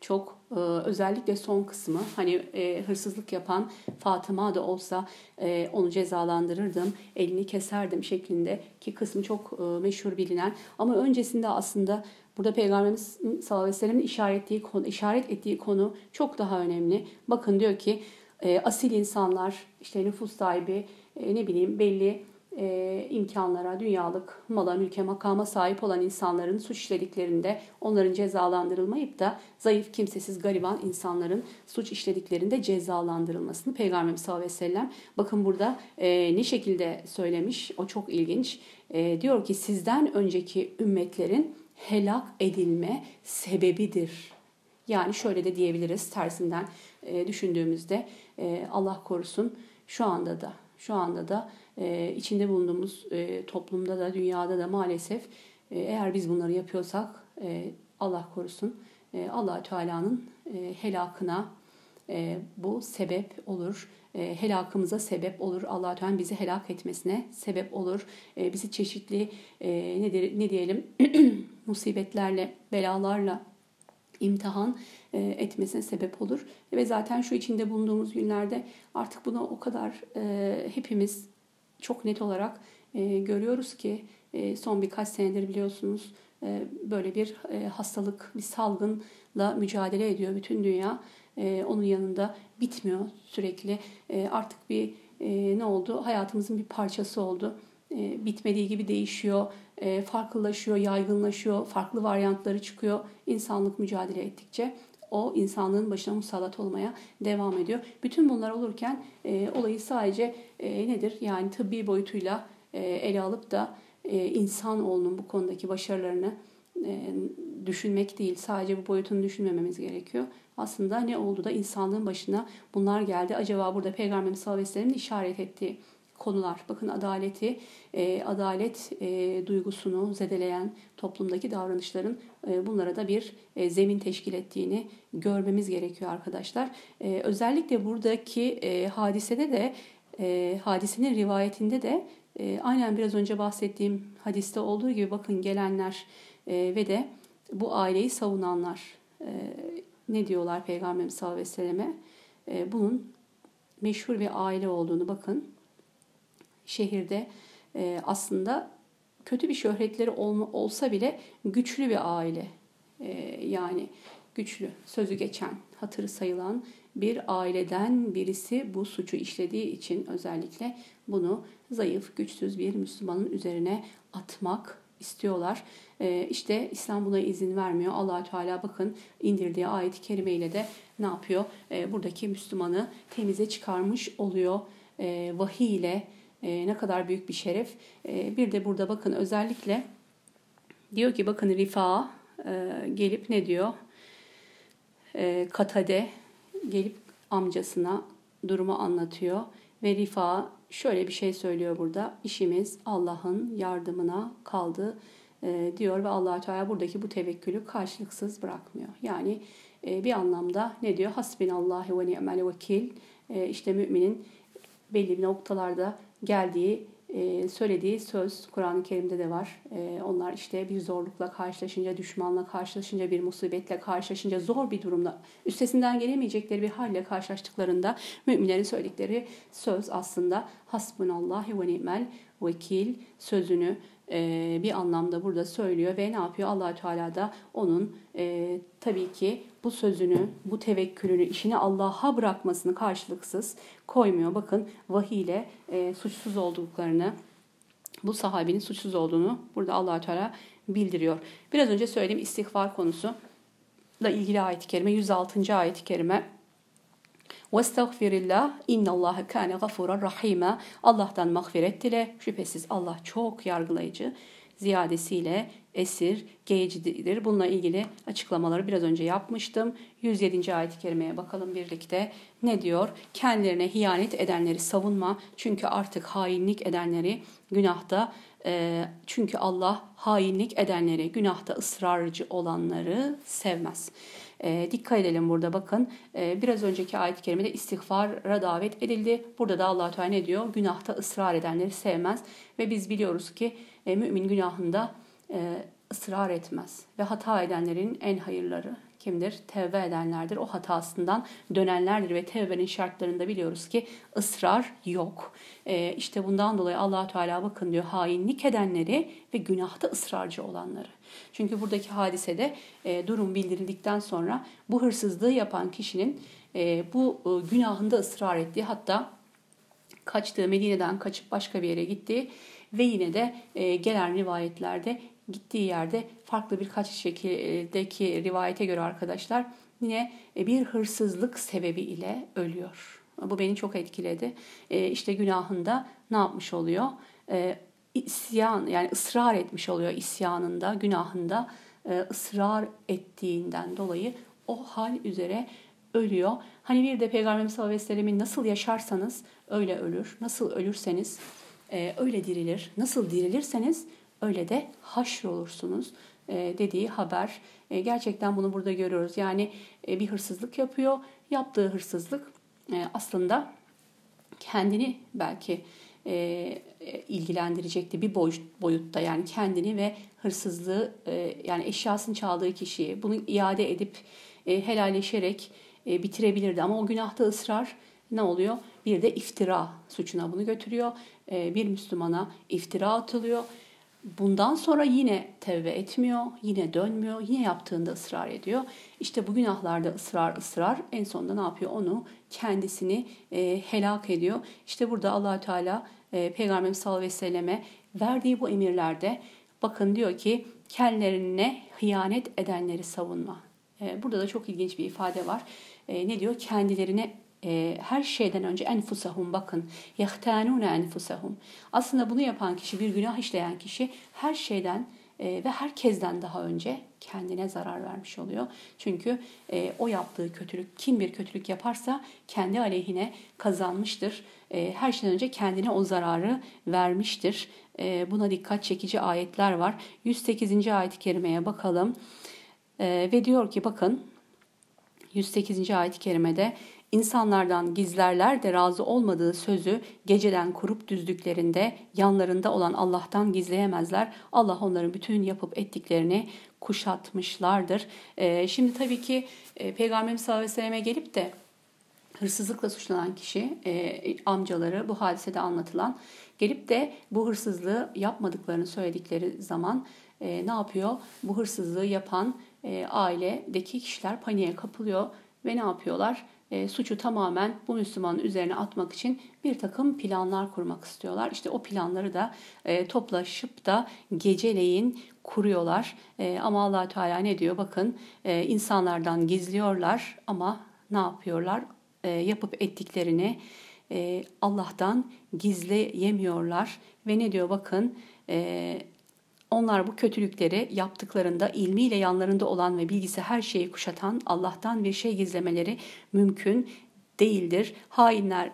çok e, özellikle son kısmı hani e, hırsızlık yapan Fatıma da olsa e, onu cezalandırırdım, elini keserdim şeklinde ki kısmı çok e, meşhur bilinen ama öncesinde aslında Burada Peygamberimiz sallallahu aleyhi ve sellem'in işaret ettiği konu, işaret ettiği konu çok daha önemli. Bakın diyor ki e, asil insanlar, işte nüfus sahibi, e, ne bileyim belli e, imkanlara, dünyalık mala, mülke, makama sahip olan insanların suç işlediklerinde onların cezalandırılmayıp da zayıf, kimsesiz, gariban insanların suç işlediklerinde cezalandırılmasını Peygamberimiz sallallahu aleyhi ve sellem bakın burada e, ne şekilde söylemiş o çok ilginç. E, diyor ki sizden önceki ümmetlerin helak edilme sebebidir. Yani şöyle de diyebiliriz tersinden e, düşündüğümüzde e, Allah korusun şu anda da şu anda da e, içinde bulunduğumuz e, toplumda da dünyada da maalesef e, eğer biz bunları yapıyorsak e, Allah korusun allah Teala'nın helakına bu sebep olur. Helakımıza sebep olur. allah Teala bizi helak etmesine sebep olur. Bizi çeşitli ne, ne diyelim musibetlerle, belalarla imtihan etmesine sebep olur. Ve zaten şu içinde bulunduğumuz günlerde artık buna o kadar hepimiz çok net olarak e, görüyoruz ki e, son birkaç senedir biliyorsunuz e, böyle bir hastalık, bir salgınla mücadele ediyor bütün dünya. Onun yanında bitmiyor sürekli. Artık bir ne oldu? Hayatımızın bir parçası oldu. Bitmediği gibi değişiyor, farklılaşıyor, yaygınlaşıyor, farklı varyantları çıkıyor. İnsanlık mücadele ettikçe o insanlığın başına musallat olmaya devam ediyor. Bütün bunlar olurken e, olayı sadece e, nedir? Yani tıbbi boyutuyla e, ele alıp da e, insanoğlunun bu konudaki başarılarını e, düşünmek değil, sadece bu boyutunu düşünmememiz gerekiyor. Aslında ne oldu da insanlığın başına bunlar geldi. Acaba burada Peygamberimiz sallallahu aleyhi ve sellem'in işaret ettiği konular. Bakın adaleti, e, adalet e, duygusunu zedeleyen toplumdaki davranışların e, bunlara da bir e, zemin teşkil ettiğini görmemiz gerekiyor arkadaşlar. E, özellikle buradaki e, hadisede de e, hadisenin rivayetinde de e, aynen biraz önce bahsettiğim hadiste olduğu gibi bakın gelenler e, ve de bu aileyi savunanlar e, ne diyorlar Peygamberimiz sallallahu aleyhi ve selleme? E, bunun meşhur bir aile olduğunu bakın şehirde e, aslında kötü bir şöhretleri olma, olsa bile güçlü bir aile. E, yani güçlü, sözü geçen, hatırı sayılan bir aileden birisi bu suçu işlediği için özellikle bunu zayıf, güçsüz bir Müslümanın üzerine atmak istiyorlar. Ee, işte İslam buna izin vermiyor. allah Teala bakın indirdiği ayet-i kerime ile de ne yapıyor? Ee, buradaki Müslümanı temize çıkarmış oluyor. Ee, vahiy ile e, ne kadar büyük bir şeref. Ee, bir de burada bakın özellikle diyor ki bakın Rifa e, gelip ne diyor? E, Katade gelip amcasına durumu anlatıyor ve Rifa şöyle bir şey söylüyor burada. İşimiz Allah'ın yardımına kaldı e, diyor ve allah Teala buradaki bu tevekkülü karşılıksız bırakmıyor. Yani e, bir anlamda ne diyor? Hasbinallahi ve ni'mel vekil. E, işte müminin belli noktalarda geldiği e, söylediği söz Kur'an-ı Kerim'de de var. E, onlar işte bir zorlukla karşılaşınca, düşmanla karşılaşınca, bir musibetle karşılaşınca, zor bir durumda, üstesinden gelemeyecekleri bir halle karşılaştıklarında müminlerin söyledikleri söz aslında hasbunallahi ve ni'mel vekil sözünü e, bir anlamda burada söylüyor ve ne yapıyor? allah Teala da onun tabii ki bu sözünü, bu tevekkülünü, işini Allah'a bırakmasını karşılıksız koymuyor. Bakın vahiy ile e, suçsuz olduklarını, bu sahabenin suçsuz olduğunu burada allah Teala bildiriyor. Biraz önce söylediğim istiğfar konusu da ilgili ayet-i kerime 106. ayet-i kerime وَاسْتَغْفِرِ inna اللّٰهَ كَانَ غَفُورًا رَحِيمًا Allah'tan mağfiret dile. Şüphesiz Allah çok yargılayıcı, ziyadesiyle esir, geyicidir. Bununla ilgili açıklamaları biraz önce yapmıştım. 107. ayet-i kerimeye bakalım birlikte. Ne diyor? Kendilerine hiyanet edenleri savunma. Çünkü artık hainlik edenleri günahta e, çünkü Allah hainlik edenleri, günahta ısrarcı olanları sevmez. E, dikkat edelim burada bakın. E, biraz önceki ayet-i kerimede istiğfara davet edildi. Burada da allah Teala ne diyor? Günahta ısrar edenleri sevmez. Ve biz biliyoruz ki e, mümin günahında e, ısrar etmez. Ve hata edenlerin en hayırları kimdir? Tevbe edenlerdir. O hatasından dönenlerdir ve tevbenin şartlarında biliyoruz ki ısrar yok. E, işte bundan dolayı allah Teala bakın diyor hainlik edenleri ve günahta ısrarcı olanları. Çünkü buradaki hadisede e, durum bildirildikten sonra bu hırsızlığı yapan kişinin e, bu e, günahında ısrar ettiği hatta kaçtığı Medine'den kaçıp başka bir yere gittiği ve yine de e, gelen rivayetlerde gittiği yerde farklı birkaç şekildeki rivayete göre arkadaşlar yine e, bir hırsızlık sebebi ile ölüyor. Bu beni çok etkiledi. E, işte günahında ne yapmış oluyor? E, isyan yani ısrar etmiş oluyor isyanında, günahında e, ısrar ettiğinden dolayı o hal üzere ölüyor. Hani bir de Peygamberimiz sallallahu aleyhi ve sellemin nasıl yaşarsanız öyle ölür. Nasıl ölürseniz e, öyle dirilir. Nasıl dirilirseniz öyle de haşr olursunuz e, dediği haber. E, gerçekten bunu burada görüyoruz. Yani e, bir hırsızlık yapıyor. Yaptığı hırsızlık aslında kendini belki ilgilendirecekti bir boyutta yani kendini ve hırsızlığı yani eşyasını çaldığı kişiyi bunu iade edip e, helalleşerek bitirebilirdi ama o günahta ısrar ne oluyor? Bir de iftira suçuna bunu götürüyor. Bir Müslümana iftira atılıyor. Bundan sonra yine tevbe etmiyor, yine dönmüyor, yine yaptığında ısrar ediyor. İşte bu günahlarda ısrar ısrar en sonunda ne yapıyor? Onu kendisini e, helak ediyor. İşte burada allah Teala e, Peygamberimiz sallallahu aleyhi ve selleme verdiği bu emirlerde bakın diyor ki kendilerine hıyanet edenleri savunma. E, burada da çok ilginç bir ifade var. E, ne diyor? Kendilerine e, her şeyden önce enfusahum bakın. Yahtanune enfusahum. Aslında bunu yapan kişi bir günah işleyen kişi her şeyden e, ve herkesten daha önce kendine zarar vermiş oluyor. Çünkü e, o yaptığı kötülük, kim bir kötülük yaparsa kendi aleyhine kazanmıştır. E, her şeyden önce kendine o zararı vermiştir. E, buna dikkat çekici ayetler var. 108. ayet-i kerimeye bakalım. E, ve diyor ki bakın 108. ayet-i kerimede İnsanlardan gizlerler de razı olmadığı sözü geceden kurup düzdüklerinde yanlarında olan Allah'tan gizleyemezler. Allah onların bütün yapıp ettiklerini kuşatmışlardır. Ee, şimdi tabii ki e, Peygamberimiz sallallahu aleyhi ve selleme gelip de hırsızlıkla suçlanan kişi, e, amcaları bu hadisede anlatılan gelip de bu hırsızlığı yapmadıklarını söyledikleri zaman e, ne yapıyor? Bu hırsızlığı yapan ailedeki kişiler paniğe kapılıyor ve ne yapıyorlar? E, suçu tamamen bu Müslümanın üzerine atmak için bir takım planlar kurmak istiyorlar. İşte o planları da e, toplaşıp da geceleyin kuruyorlar. E, ama allah Teala ne diyor? Bakın e, insanlardan gizliyorlar ama ne yapıyorlar? E, yapıp ettiklerini e, Allah'tan gizleyemiyorlar. Ve ne diyor? Bakın e, onlar bu kötülükleri yaptıklarında ilmiyle yanlarında olan ve bilgisi her şeyi kuşatan Allah'tan bir şey gizlemeleri mümkün değildir. Hainler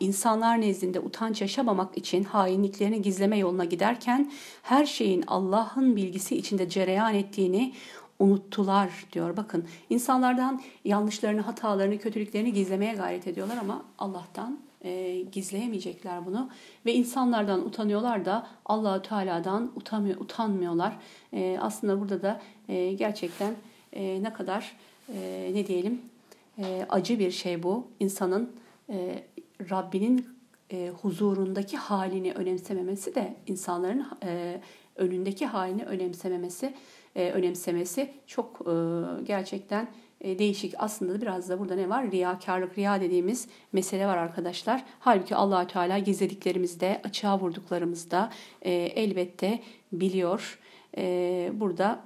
insanlar nezdinde utanç yaşamamak için hainliklerini gizleme yoluna giderken her şeyin Allah'ın bilgisi içinde cereyan ettiğini unuttular diyor. Bakın insanlardan yanlışlarını, hatalarını, kötülüklerini gizlemeye gayret ediyorlar ama Allah'tan e, gizleyemeyecekler bunu ve insanlardan utanıyorlar da Allahü Teala'dan utanmıyor, utanmıyorlar. E, aslında burada da e, gerçekten e, ne kadar e, ne diyelim e, acı bir şey bu insanın e, Rabbinin e, huzurundaki halini önemsememesi de insanların e, önündeki halini önemsememesi e, önemsemesi çok e, gerçekten değişik. Aslında biraz da burada ne var? Riyakarlık, riya dediğimiz mesele var arkadaşlar. Halbuki allah Teala gizlediklerimizde, açığa vurduklarımızda e, elbette biliyor. E, burada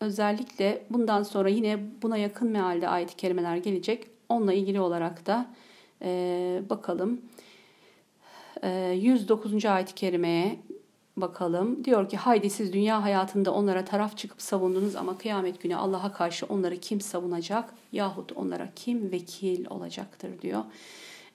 özellikle bundan sonra yine buna yakın mealde ayet-i kerimeler gelecek. Onunla ilgili olarak da e, bakalım. E, 109. ayet-i kerimeye bakalım. Diyor ki haydi siz dünya hayatında onlara taraf çıkıp savundunuz ama kıyamet günü Allah'a karşı onları kim savunacak yahut onlara kim vekil olacaktır diyor.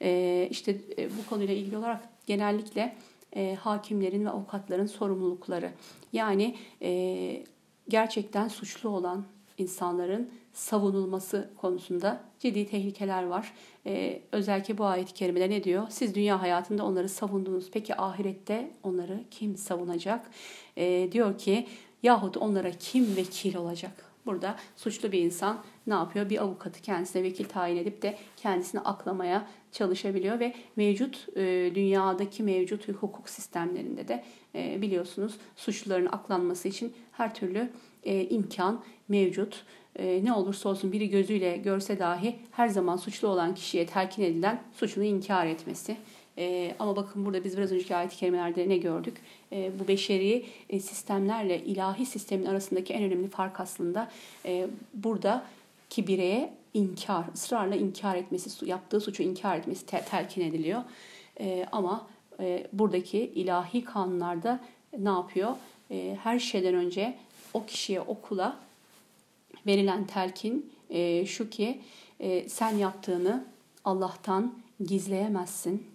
Ee, işte e, bu konuyla ilgili olarak genellikle e, hakimlerin ve avukatların sorumlulukları. Yani e, gerçekten suçlu olan insanların savunulması konusunda ciddi tehlikeler var. Ee, özellikle bu ayet-i kerimede ne diyor? Siz dünya hayatında onları savundunuz. Peki ahirette onları kim savunacak? Ee, diyor ki yahut onlara kim vekil olacak? Burada suçlu bir insan ne yapıyor? Bir avukatı kendisine vekil tayin edip de kendisini aklamaya çalışabiliyor ve mevcut e, dünyadaki mevcut hukuk sistemlerinde de e, biliyorsunuz suçluların aklanması için her türlü e, imkan mevcut e, ne olursa olsun biri gözüyle görse dahi her zaman suçlu olan kişiye telkin edilen suçunu inkar etmesi. E, ama bakın burada biz biraz önceki ayet-i kerimelerde ne gördük? E, bu beşeri e, sistemlerle ilahi sistemin arasındaki en önemli fark aslında e, burada ki bireye inkar, ısrarla inkar etmesi, yaptığı suçu inkar etmesi te- telkin ediliyor. Ama e, buradaki ilahi kanunlarda ne yapıyor? Her şeyden önce o kişiye, okula verilen telkin e, şu ki e, sen yaptığını Allah'tan gizleyemezsin.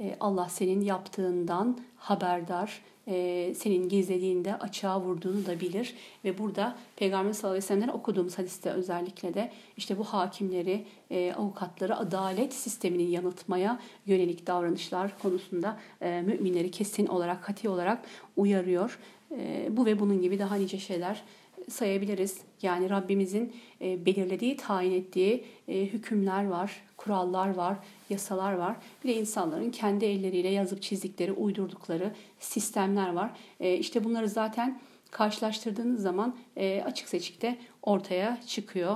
E, Allah senin yaptığından haberdar. E, senin gizlediğinde açığa vurduğunu da bilir. Ve burada Peygamber sallallahu aleyhi ve sellem'den okuduğumuz hadiste özellikle de işte bu hakimleri, e, avukatları adalet sistemini yanıltmaya yönelik davranışlar konusunda e, müminleri kesin olarak, kati olarak uyarıyor. E, bu ve bunun gibi daha nice şeyler sayabiliriz. Yani Rabbimizin e, belirlediği, tayin ettiği e, hükümler var, kurallar var, yasalar var. Bir de insanların kendi elleriyle yazıp çizdikleri, uydurdukları sistemler var. E, işte bunları zaten karşılaştırdığınız zaman açık seçik de ortaya çıkıyor.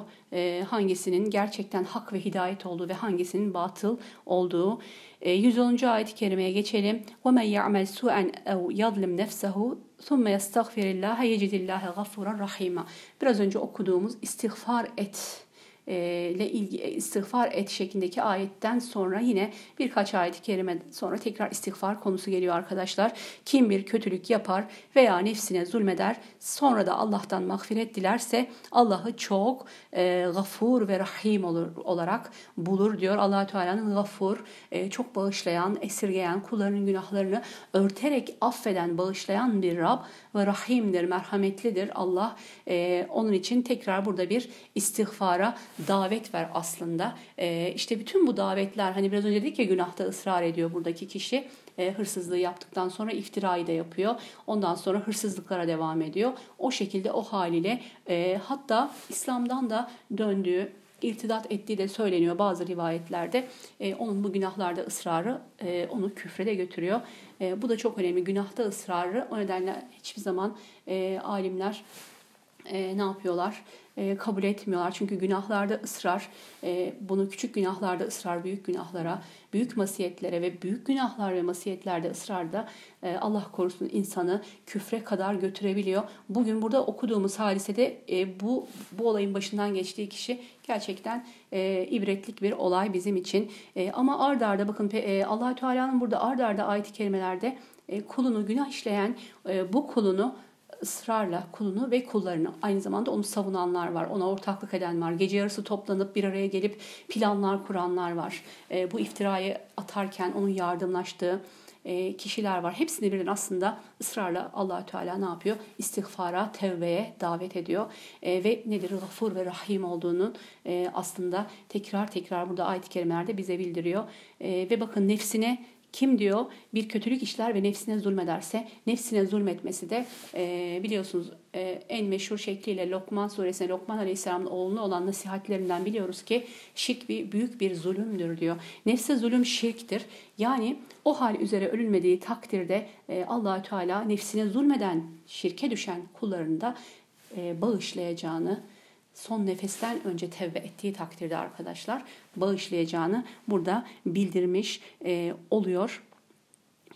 Hangisinin gerçekten hak ve hidayet olduğu ve hangisinin batıl olduğu. 110. ayet-i kerimeye geçelim. وَمَنْ يَعْمَلْ سُوءًا اَوْ يَظْلِمْ نَفْسَهُ ثُمَّ يَسْتَغْفِرِ اللّٰهَ يَجِدِ اللّٰهَ غَفُورًا رَحِيمًا Biraz önce okuduğumuz istiğfar et ile ilgili istiğfar et şeklindeki ayetten sonra yine birkaç ayet-i kerime sonra tekrar istiğfar konusu geliyor arkadaşlar. Kim bir kötülük yapar veya nefsine zulmeder sonra da Allah'tan mağfiret dilerse Allah'ı çok e, gafur ve rahim olur olarak bulur diyor. allah Teala'nın gafur, e, çok bağışlayan, esirgeyen, kullarının günahlarını örterek affeden, bağışlayan bir Rab ve rahimdir, merhametlidir. Allah e, onun için tekrar burada bir istiğfara davet ver aslında. E, işte bütün bu davetler hani biraz önce dedik ya günahta ısrar ediyor buradaki kişi e, hırsızlığı yaptıktan sonra iftirayı da yapıyor. Ondan sonra hırsızlıklara devam ediyor. O şekilde o haliyle e, hatta İslam'dan da döndüğü irtidat ettiği de söyleniyor bazı rivayetlerde. E, onun bu günahlarda ısrarı e, onu küfre de götürüyor. E, bu da çok önemli. Günahta ısrarı o nedenle hiçbir zaman alimler ne yapıyorlar? E, kabul etmiyorlar. Çünkü günahlarda ısrar, e, bunu küçük günahlarda ısrar, büyük günahlara, büyük masiyetlere ve büyük günahlar ve masiyetlerde ısrarda e, Allah korusun insanı küfre kadar götürebiliyor. Bugün burada okuduğumuz hadisede bu bu olayın başından geçtiği kişi gerçekten e, ibretlik bir olay bizim için. E, ama ard arda bakın e, allah Teala'nın burada ard arda ayet-i kerimelerde e, kulunu günah işleyen e, bu kulunu ısrarla kulunu ve kullarını aynı zamanda onu savunanlar var. Ona ortaklık eden var. Gece yarısı toplanıp bir araya gelip planlar kuranlar var. E, bu iftirayı atarken onun yardımlaştığı e, kişiler var. Hepsini birden aslında ısrarla allah Teala ne yapıyor? İstiğfara, tevbeye davet ediyor. E, ve nedir? Gafur ve Rahim olduğunu e, aslında tekrar tekrar burada ayet-i kerimelerde bize bildiriyor. E, ve bakın nefsine kim diyor bir kötülük işler ve nefsine zulmederse nefsine zulmetmesi de e, biliyorsunuz e, en meşhur şekliyle Lokman suresinde Lokman Aleyhisselam'ın oğluna olan nasihatlerinden biliyoruz ki şirk bir büyük bir zulümdür diyor. Nefse zulüm şirktir. Yani o hal üzere ölünmediği takdirde e, Allahü Teala nefsine zulmeden şirke düşen kullarını da e, bağışlayacağını son nefesten önce tevbe ettiği takdirde arkadaşlar bağışlayacağını burada bildirmiş e, oluyor.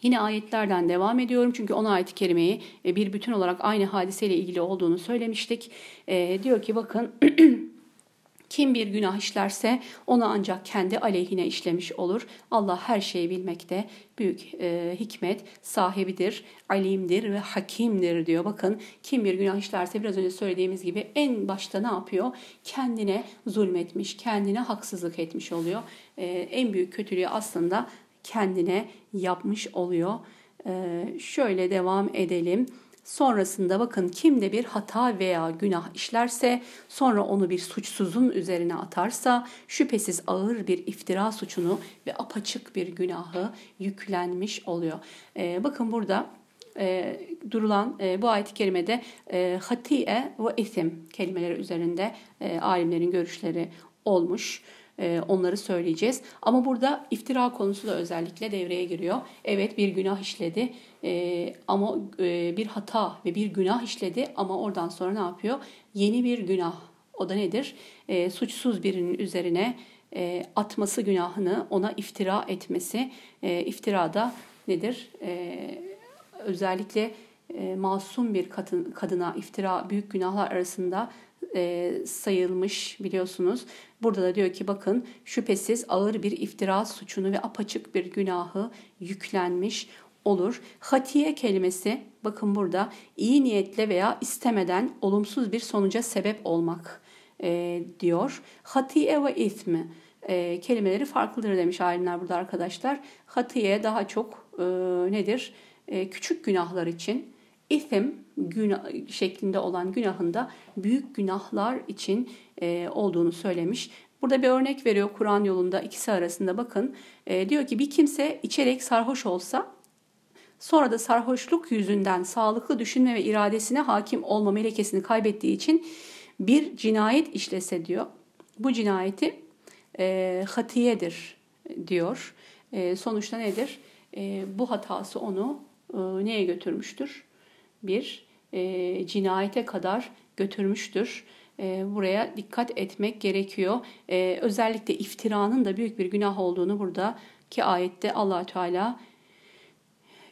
Yine ayetlerden devam ediyorum çünkü 10 ayet-i kerimeyi e, bir bütün olarak aynı hadiseyle ilgili olduğunu söylemiştik. E, diyor ki bakın Kim bir günah işlerse onu ancak kendi aleyhine işlemiş olur. Allah her şeyi bilmekte büyük e, hikmet sahibidir, alimdir ve hakimdir diyor. Bakın kim bir günah işlerse biraz önce söylediğimiz gibi en başta ne yapıyor? Kendine zulmetmiş, kendine haksızlık etmiş oluyor. E, en büyük kötülüğü aslında kendine yapmış oluyor. E, şöyle devam edelim. Sonrasında bakın kim de bir hata veya günah işlerse sonra onu bir suçsuzun üzerine atarsa şüphesiz ağır bir iftira suçunu ve apaçık bir günahı yüklenmiş oluyor. Ee, bakın burada e, durulan e, bu ayet-i kerimede e, hatiye ve isim kelimeleri üzerinde e, alimlerin görüşleri olmuş. E, onları söyleyeceğiz. Ama burada iftira konusu da özellikle devreye giriyor. Evet bir günah işledi e, ama e, bir hata ve bir günah işledi ama oradan sonra ne yapıyor? Yeni bir günah. O da nedir? Suçsuz birinin üzerine atması günahını ona iftira etmesi. E, iftirada nedir? Özellikle masum bir kadın, kadına iftira büyük günahlar arasında e, sayılmış biliyorsunuz. Burada da diyor ki bakın şüphesiz ağır bir iftira suçunu ve apaçık bir günahı yüklenmiş olur. Hatiye kelimesi bakın burada iyi niyetle veya istemeden olumsuz bir sonuca sebep olmak e, diyor. Hatiye ve ismi e, kelimeleri farklıdır demiş alimler burada arkadaşlar. Hatiye daha çok e, nedir? E, küçük günahlar için İthim günah şeklinde olan günahında büyük günahlar için e, olduğunu söylemiş. Burada bir örnek veriyor Kur'an yolunda ikisi arasında bakın. E, diyor ki bir kimse içerek sarhoş olsa sonra da sarhoşluk yüzünden sağlıklı düşünme ve iradesine hakim olma melekesini kaybettiği için bir cinayet işlese diyor. Bu cinayeti e, hatiyedir diyor. E, sonuçta nedir? E, bu hatası onu e, neye götürmüştür? Bir e, cinayete kadar götürmüştür. E, buraya dikkat etmek gerekiyor. E, özellikle iftiranın da büyük bir günah olduğunu burada ki ayette allah Teala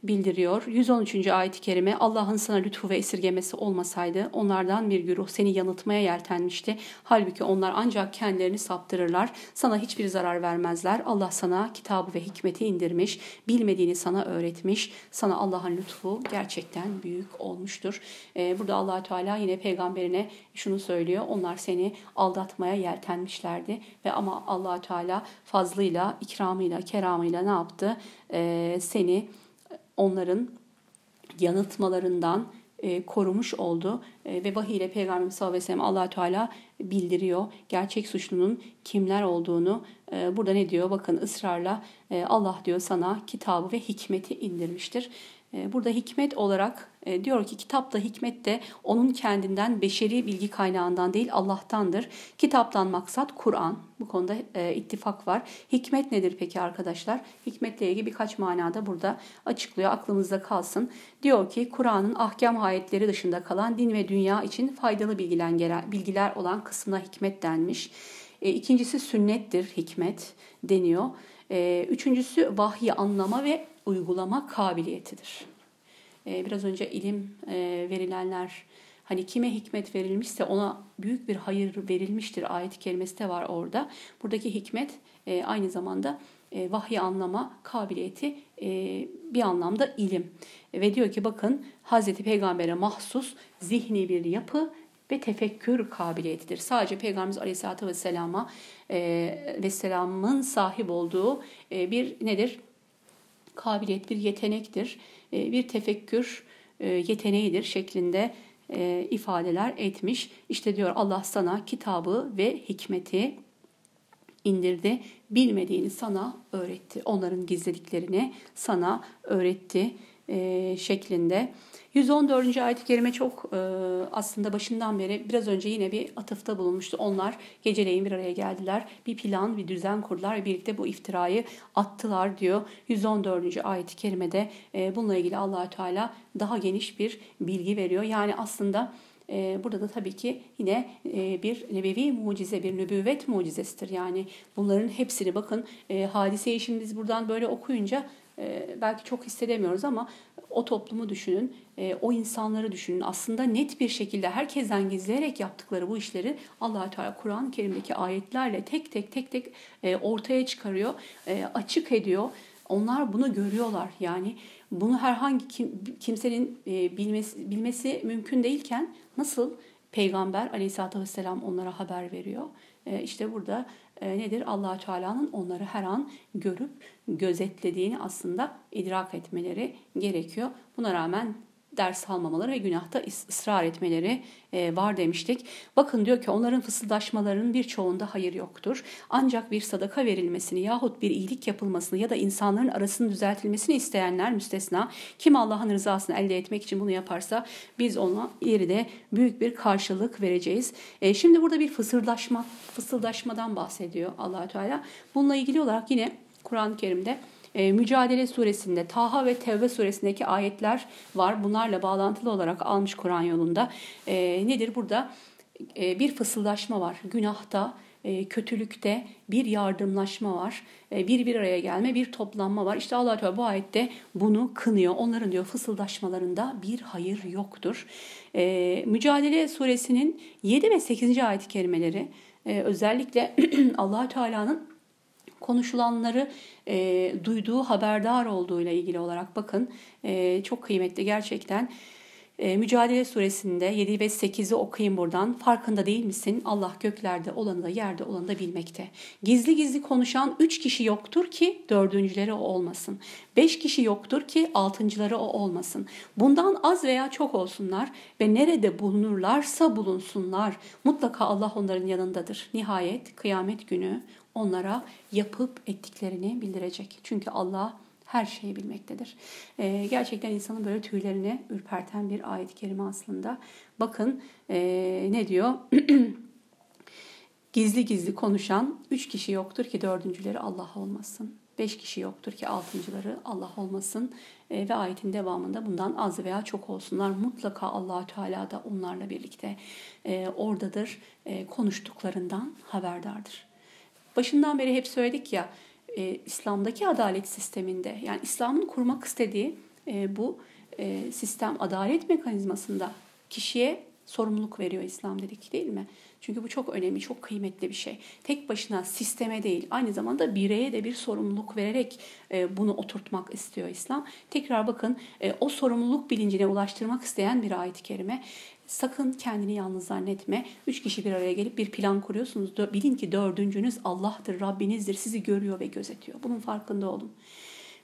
bildiriyor. 113. ayet-i kerime Allah'ın sana lütfu ve esirgemesi olmasaydı onlardan bir güruh seni yanıltmaya yeltenmişti. Halbuki onlar ancak kendilerini saptırırlar. Sana hiçbir zarar vermezler. Allah sana kitabı ve hikmeti indirmiş. Bilmediğini sana öğretmiş. Sana Allah'ın lütfu gerçekten büyük olmuştur. Ee, burada allah Teala yine peygamberine şunu söylüyor. Onlar seni aldatmaya yeltenmişlerdi. ve Ama allah Teala fazlıyla, ikramıyla, keramıyla ne yaptı? Ee, seni onların yanıltmalarından e, korumuş oldu e, ve vahiy ile Peygamberimiz sallallahu aleyhi ve sellem allah Teala bildiriyor gerçek suçlunun kimler olduğunu. E, burada ne diyor? Bakın ısrarla Allah diyor sana kitabı ve hikmeti indirmiştir. E, burada hikmet olarak e, diyor ki kitapta hikmet de onun kendinden beşeri bilgi kaynağından değil Allah'tandır. Kitaptan maksat Kur'an. Bu konuda e, ittifak var. Hikmet nedir peki arkadaşlar? Hikmetle ilgili birkaç manada burada açıklıyor. Aklımızda kalsın. Diyor ki Kur'an'ın ahkam ayetleri dışında kalan din ve dünya için faydalı bilgiler olan kısmına hikmet denmiş. E, ikincisi sünnettir hikmet deniyor. E, üçüncüsü vahyi anlama ve uygulama kabiliyetidir. Ee, biraz önce ilim e, verilenler hani kime hikmet verilmişse ona büyük bir hayır verilmiştir ayet kelimesi de var orada. Buradaki hikmet e, aynı zamanda e, vahyi anlama kabiliyeti bir anlamda ilim. Ve diyor ki bakın Hazreti Peygamber'e mahsus zihni bir yapı ve tefekkür kabiliyetidir. Sadece Peygamberimiz Aleyhisselatü Vesselam'a ve Selam'ın sahip olduğu bir nedir? kabiliyet, bir yetenektir, e, bir tefekkür e, yeteneğidir şeklinde e, ifadeler etmiş. İşte diyor Allah sana kitabı ve hikmeti indirdi. Bilmediğini sana öğretti. Onların gizlediklerini sana öğretti şeklinde 114. ayet-i kerime çok e, aslında başından beri biraz önce yine bir atıfta bulunmuştu. Onlar geceleyin bir araya geldiler. Bir plan, bir düzen kurdular ve birlikte bu iftirayı attılar diyor. 114. ayet-i kerimede e, bununla ilgili allah Teala daha geniş bir bilgi veriyor. Yani aslında e, burada da tabii ki yine e, bir nebevi mucize, bir nübüvvet mucizesidir. Yani bunların hepsini bakın e, hadiseyi şimdi biz buradan böyle okuyunca belki çok hissedemiyoruz ama o toplumu düşünün, e, o insanları düşünün. Aslında net bir şekilde herkesten gizleyerek yaptıkları bu işleri allah Teala Kur'an-ı Kerim'deki ayetlerle tek tek tek tek e, ortaya çıkarıyor, e, açık ediyor. Onlar bunu görüyorlar. Yani bunu herhangi kim, kimsenin bilmesi, bilmesi mümkün değilken nasıl Peygamber aleyhissalatü vesselam onlara haber veriyor? İşte burada nedir? allah Teala'nın onları her an görüp gözetlediğini aslında idrak etmeleri gerekiyor. Buna rağmen ders almamaları ve günahta ısrar etmeleri e, var demiştik. Bakın diyor ki onların fısıldaşmalarının birçoğunda hayır yoktur. Ancak bir sadaka verilmesini yahut bir iyilik yapılmasını ya da insanların arasının düzeltilmesini isteyenler müstesna. Kim Allah'ın rızasını elde etmek için bunu yaparsa biz ona ileride büyük bir karşılık vereceğiz. E, şimdi burada bir fısıldaşma, fısıldaşmadan bahsediyor allah Teala. Bununla ilgili olarak yine Kur'an-ı Kerim'de e, Mücadele suresinde, Taha ve Tevbe suresindeki ayetler var. Bunlarla bağlantılı olarak almış Kur'an yolunda. E, nedir burada? E, bir fısıldaşma var. Günahta, kötülükte bir yardımlaşma var. Bir bir araya gelme, bir toplanma var. İşte Allah Teala bu ayette bunu kınıyor. Onların diyor fısıldaşmalarında bir hayır yoktur. Mücadele suresinin 7 ve 8. ayet-i kerimeleri özellikle Allah Teala'nın konuşulanları e, duyduğu, haberdar olduğu ile ilgili olarak bakın e, çok kıymetli gerçekten. E, Mücadele suresinde 7 ve 8'i okuyayım buradan. Farkında değil misin? Allah göklerde olanı da yerde olanı da bilmekte. Gizli gizli konuşan 3 kişi yoktur ki dördüncüleri o olmasın. 5 kişi yoktur ki altıncıları o olmasın. Bundan az veya çok olsunlar ve nerede bulunurlarsa bulunsunlar. Mutlaka Allah onların yanındadır. Nihayet kıyamet günü onlara yapıp ettiklerini bildirecek. Çünkü Allah her şeyi bilmektedir. Ee, gerçekten insanın böyle tüylerini ürperten bir ayet-i kerime aslında. Bakın ee, ne diyor? gizli gizli konuşan üç kişi yoktur ki dördüncüleri Allah olmasın. Beş kişi yoktur ki altıncıları Allah olmasın. E, ve ayetin devamında bundan az veya çok olsunlar. Mutlaka allah Teala da onlarla birlikte e, oradadır. E, konuştuklarından haberdardır. Başından beri hep söyledik ya e, İslam'daki adalet sisteminde yani İslam'ın kurmak istediği e, bu e, sistem adalet mekanizmasında kişiye sorumluluk veriyor İslam dedik değil mi? Çünkü bu çok önemli, çok kıymetli bir şey. Tek başına sisteme değil, aynı zamanda bireye de bir sorumluluk vererek e, bunu oturtmak istiyor İslam. Tekrar bakın e, o sorumluluk bilincine ulaştırmak isteyen bir ayet-i kerime. Sakın kendini yalnız zannetme. Üç kişi bir araya gelip bir plan kuruyorsunuz. Bilin ki dördüncünüz Allah'tır, Rabbinizdir. Sizi görüyor ve gözetiyor. Bunun farkında olun.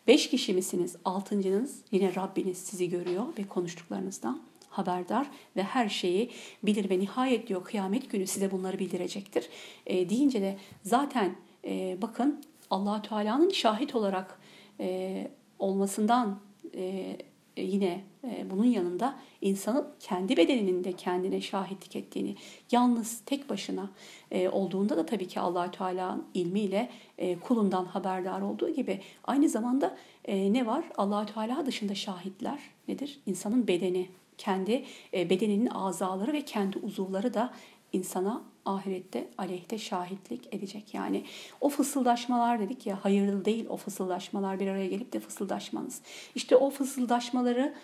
Beş kişi misiniz? Altıncınız yine Rabbiniz sizi görüyor ve konuştuklarınızdan haberdar ve her şeyi bilir ve nihayet diyor kıyamet günü size bunları bildirecektir. E, deyince de zaten e, bakın allah Teala'nın şahit olarak e, olmasından e, yine e, bunun yanında insanın kendi bedeninin de kendine şahitlik ettiğini, yalnız tek başına e, olduğunda da tabii ki allah Teala'nın ilmiyle e, kulundan haberdar olduğu gibi aynı zamanda e, ne var? allah Teala dışında şahitler nedir? İnsanın bedeni, kendi e, bedeninin azaları ve kendi uzuvları da insana ahirette aleyhte şahitlik edecek. Yani o fısıldaşmalar dedik ya hayırlı değil o fısıldaşmalar bir araya gelip de fısıldaşmanız. İşte o fısıldaşmaları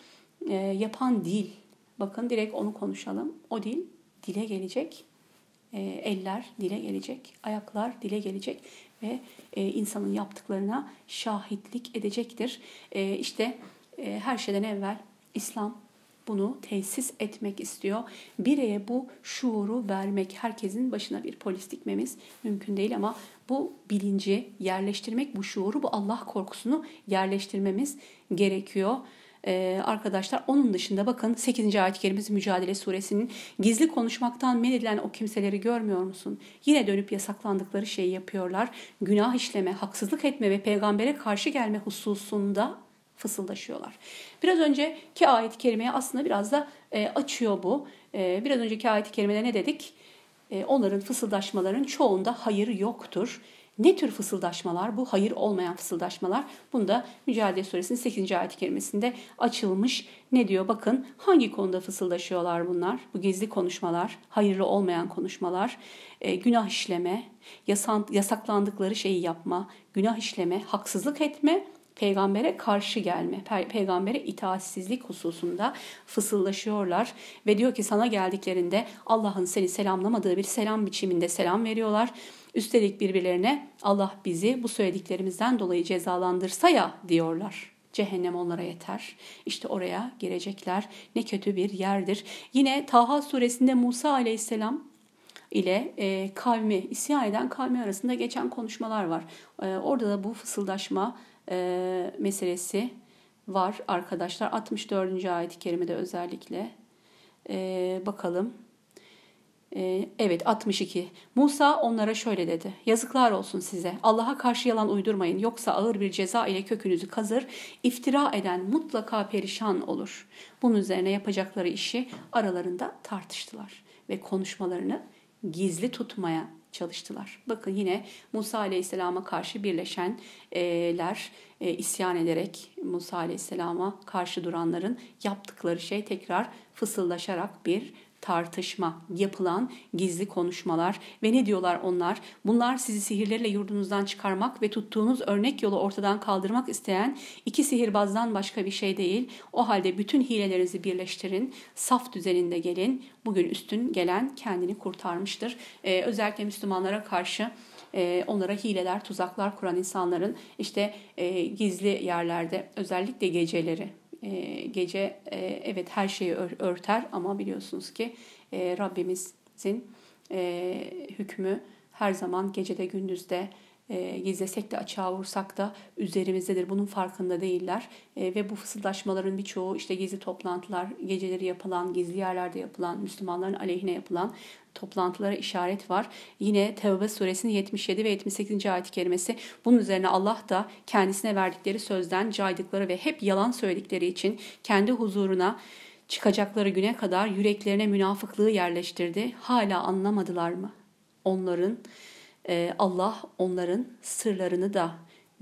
e, yapan dil. Bakın direkt onu konuşalım. O dil dile gelecek. E, eller dile gelecek. Ayaklar dile gelecek ve e, insanın yaptıklarına şahitlik edecektir. E, işte e, her şeyden evvel İslam bunu tesis etmek istiyor. Bireye bu şuuru vermek, herkesin başına bir polis dikmemiz mümkün değil ama bu bilinci yerleştirmek, bu şuuru, bu Allah korkusunu yerleştirmemiz gerekiyor. Ee, arkadaşlar onun dışında bakın 8. ayet-i kerimesi Mücadele suresinin gizli konuşmaktan men edilen o kimseleri görmüyor musun? Yine dönüp yasaklandıkları şeyi yapıyorlar. Günah işleme, haksızlık etme ve peygambere karşı gelme hususunda fısıldaşıyorlar. Biraz önceki ayet-i kerimeye aslında biraz da e, açıyor bu. E, biraz önceki ayet-i kerimede ne dedik? E, onların fısıldaşmaların çoğunda hayır yoktur. Ne tür fısıldaşmalar? Bu hayır olmayan fısıldaşmalar. Bunda Mücadele Suresinin 8. ayet-i kerimesinde açılmış. Ne diyor? Bakın hangi konuda fısıldaşıyorlar bunlar? Bu gizli konuşmalar, hayırlı olmayan konuşmalar, e, günah işleme, yasaklandıkları şeyi yapma, günah işleme, haksızlık etme peygambere karşı gelme, pe- peygambere itaatsizlik hususunda fısıldaşıyorlar ve diyor ki sana geldiklerinde Allah'ın seni selamlamadığı bir selam biçiminde selam veriyorlar. Üstelik birbirlerine Allah bizi bu söylediklerimizden dolayı cezalandırsa ya diyorlar. Cehennem onlara yeter. İşte oraya girecekler. Ne kötü bir yerdir. Yine Taha suresinde Musa aleyhisselam ile e, kavmi, isyan eden kavmi arasında geçen konuşmalar var. E, orada da bu fısıldaşma e, meselesi var arkadaşlar. 64. ayet-i kerimede özellikle. E, bakalım. E, evet 62. Musa onlara şöyle dedi. Yazıklar olsun size. Allah'a karşı yalan uydurmayın. Yoksa ağır bir ceza ile kökünüzü kazır. İftira eden mutlaka perişan olur. Bunun üzerine yapacakları işi aralarında tartıştılar. Ve konuşmalarını gizli tutmaya çalıştılar. Bakın yine Musa Aleyhisselam'a karşı birleşenler e, isyan ederek Musa Aleyhisselam'a karşı duranların yaptıkları şey tekrar fısıldaşarak bir tartışma, yapılan gizli konuşmalar ve ne diyorlar onlar? Bunlar sizi sihirlerle yurdunuzdan çıkarmak ve tuttuğunuz örnek yolu ortadan kaldırmak isteyen iki sihirbazdan başka bir şey değil. O halde bütün hilelerinizi birleştirin, saf düzeninde gelin. Bugün üstün gelen kendini kurtarmıştır. Ee, özellikle Müslümanlara karşı e, onlara hileler, tuzaklar kuran insanların işte e, gizli yerlerde özellikle geceleri e, gece e, evet her şeyi ör, örter ama biliyorsunuz ki e, Rabbimizin e, hükmü her zaman gecede gündüzde e, gizlesek de açığa vursak da üzerimizdedir. Bunun farkında değiller. E, ve bu fısıldaşmaların birçoğu işte gizli toplantılar, geceleri yapılan, gizli yerlerde yapılan, Müslümanların aleyhine yapılan toplantılara işaret var. Yine Tevbe suresinin 77 ve 78. ayet-i kerimesi bunun üzerine Allah da kendisine verdikleri sözden caydıkları ve hep yalan söyledikleri için kendi huzuruna çıkacakları güne kadar yüreklerine münafıklığı yerleştirdi. Hala anlamadılar mı? Onların Allah onların sırlarını da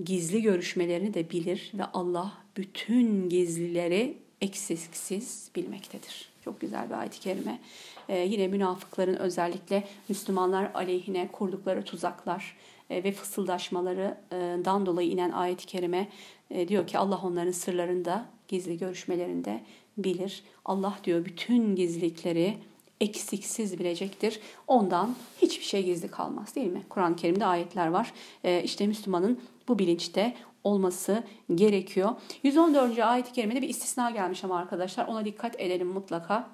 gizli görüşmelerini de bilir ve Allah bütün gizlileri eksiksiz bilmektedir. Çok güzel bir ayet-i kerime. Ee, yine münafıkların özellikle Müslümanlar aleyhine kurdukları tuzaklar e, ve fısıldaşmalarından dolayı inen ayet-i kerime e, diyor ki Allah onların sırlarını da gizli görüşmelerinde bilir. Allah diyor bütün gizlilikleri eksiksiz bilecektir. Ondan hiçbir şey gizli kalmaz değil mi? Kur'an-ı Kerim'de ayetler var. Ee, işte Müslümanın bu bilinçte olması gerekiyor. 114. ayet-i kerimede bir istisna gelmiş ama arkadaşlar ona dikkat edelim mutlaka.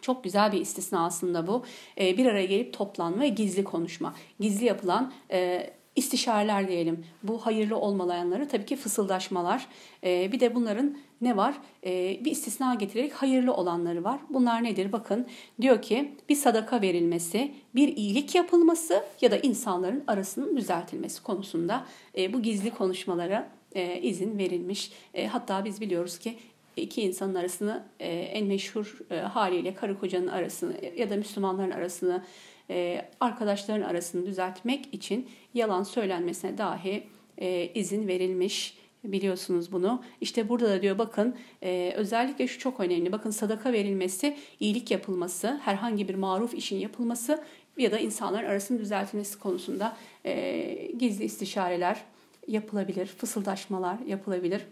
Çok güzel bir istisna aslında bu. Ee, bir araya gelip toplanma ve gizli konuşma. Gizli yapılan e, istişareler diyelim. Bu hayırlı olmayanları tabii ki fısıldaşmalar. Ee, bir de bunların ne var? Ee, bir istisna getirerek hayırlı olanları var. Bunlar nedir? Bakın diyor ki bir sadaka verilmesi, bir iyilik yapılması ya da insanların arasının düzeltilmesi konusunda e, bu gizli konuşmalara e, izin verilmiş. E, hatta biz biliyoruz ki iki insanın arasını en meşhur haliyle karı kocanın arasını ya da Müslümanların arasını arkadaşların arasını düzeltmek için yalan söylenmesine dahi izin verilmiş biliyorsunuz bunu. İşte burada da diyor bakın e, özellikle şu çok önemli. Bakın sadaka verilmesi, iyilik yapılması, herhangi bir maruf işin yapılması ya da insanların arasının düzeltilmesi konusunda e, gizli istişareler yapılabilir, fısıldaşmalar yapılabilir.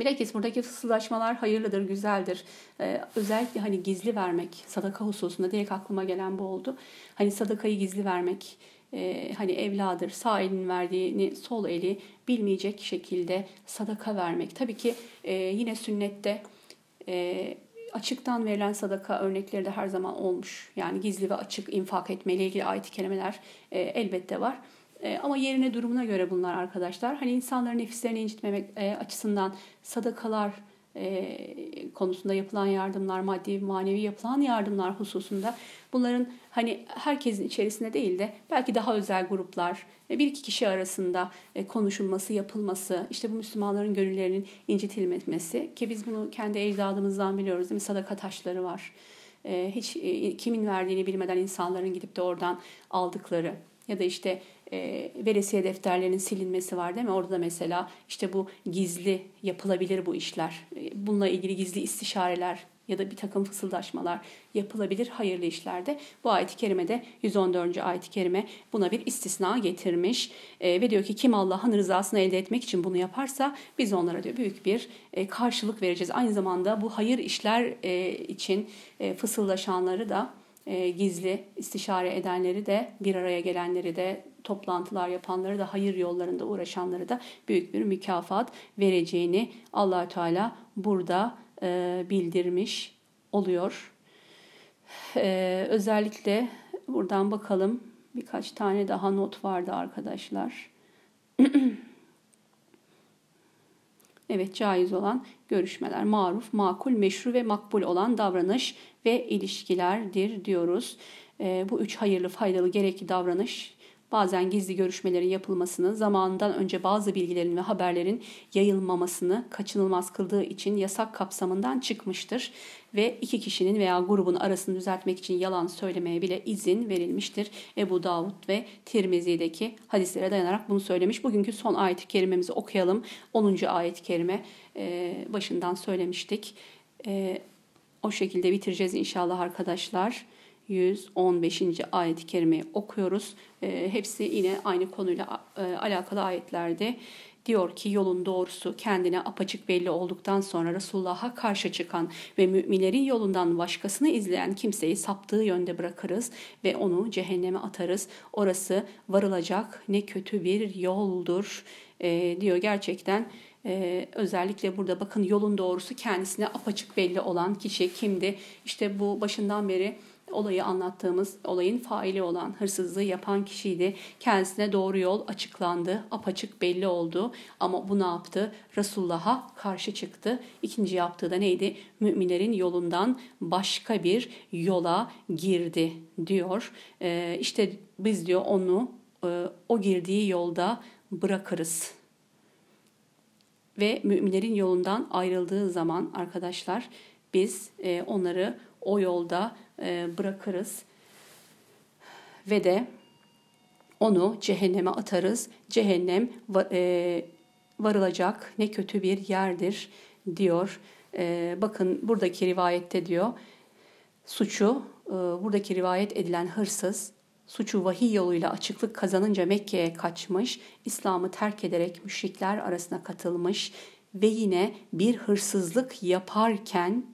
Bilakis buradaki fısıldaşmalar hayırlıdır, güzeldir. Ee, özellikle hani gizli vermek, sadaka hususunda direkt aklıma gelen bu oldu. Hani sadakayı gizli vermek, e, hani evladır sağ elin verdiğini sol eli bilmeyecek şekilde sadaka vermek. Tabii ki e, yine sünnette e, açıktan verilen sadaka örnekleri de her zaman olmuş. Yani gizli ve açık infak etmeyle ilgili ayet-i kerimeler e, elbette var. E, ama yerine durumuna göre bunlar arkadaşlar. Hani insanların nefislerini incitmemek e, açısından sadakalar e, konusunda yapılan yardımlar, maddi manevi yapılan yardımlar hususunda bunların hani herkesin içerisinde değil de belki daha özel gruplar, bir iki kişi arasında konuşulması, yapılması, işte bu Müslümanların gönüllerinin incitilmesi ki biz bunu kendi ecdadımızdan biliyoruz değil mi? Sadaka taşları var. Hiç kimin verdiğini bilmeden insanların gidip de oradan aldıkları ya da işte e, veresiye defterlerinin silinmesi var değil mi? Orada da mesela işte bu gizli yapılabilir bu işler. E, bununla ilgili gizli istişareler ya da bir takım fısıldaşmalar yapılabilir hayırlı işlerde. Bu ayet-i kerimede 114. ayet-i kerime buna bir istisna getirmiş. E, ve diyor ki kim Allah'ın rızasını elde etmek için bunu yaparsa biz onlara diyor büyük bir e, karşılık vereceğiz. Aynı zamanda bu hayır işler e, için e, fısıldaşanları da e, gizli istişare edenleri de bir araya gelenleri de toplantılar yapanları da hayır yollarında uğraşanları da büyük bir mükafat vereceğini Allahü Teala burada e, bildirmiş oluyor. E, özellikle buradan bakalım birkaç tane daha not vardı arkadaşlar. Evet caiz olan görüşmeler maruf, makul, meşru ve makbul olan davranış ve ilişkilerdir diyoruz. E, bu üç hayırlı, faydalı, gerekli davranış bazen gizli görüşmelerin yapılmasını, zamanından önce bazı bilgilerin ve haberlerin yayılmamasını kaçınılmaz kıldığı için yasak kapsamından çıkmıştır ve iki kişinin veya grubun arasını düzeltmek için yalan söylemeye bile izin verilmiştir. Ebu Davud ve Tirmizi'deki hadislere dayanarak bunu söylemiş. Bugünkü son ayet-i kerimemizi okuyalım. 10. ayet-i kerime e, başından söylemiştik. E, o şekilde bitireceğiz inşallah arkadaşlar. 115. ayet-i kerimeyi okuyoruz. E, hepsi yine aynı konuyla e, alakalı ayetlerde. Diyor ki yolun doğrusu kendine apaçık belli olduktan sonra Resulullah'a karşı çıkan ve müminlerin yolundan başkasını izleyen kimseyi saptığı yönde bırakırız ve onu cehenneme atarız. Orası varılacak ne kötü bir yoldur e, diyor gerçekten. Ee, özellikle burada bakın yolun doğrusu kendisine apaçık belli olan kişi kimdi? İşte bu başından beri olayı anlattığımız olayın faili olan hırsızlığı yapan kişiydi. Kendisine doğru yol açıklandı, apaçık belli oldu ama bu ne yaptı? Resulullah'a karşı çıktı. İkinci yaptığı da neydi? Müminlerin yolundan başka bir yola girdi diyor. Ee, işte biz diyor onu e, o girdiği yolda bırakırız. Ve müminlerin yolundan ayrıldığı zaman arkadaşlar biz e, onları o yolda bırakırız ve de onu cehenneme atarız. Cehennem e, varılacak ne kötü bir yerdir diyor. E, bakın buradaki rivayette diyor suçu buradaki rivayet edilen hırsız suçu vahiy yoluyla açıklık kazanınca Mekke'ye kaçmış, İslam'ı terk ederek müşrikler arasına katılmış, ve yine bir hırsızlık yaparken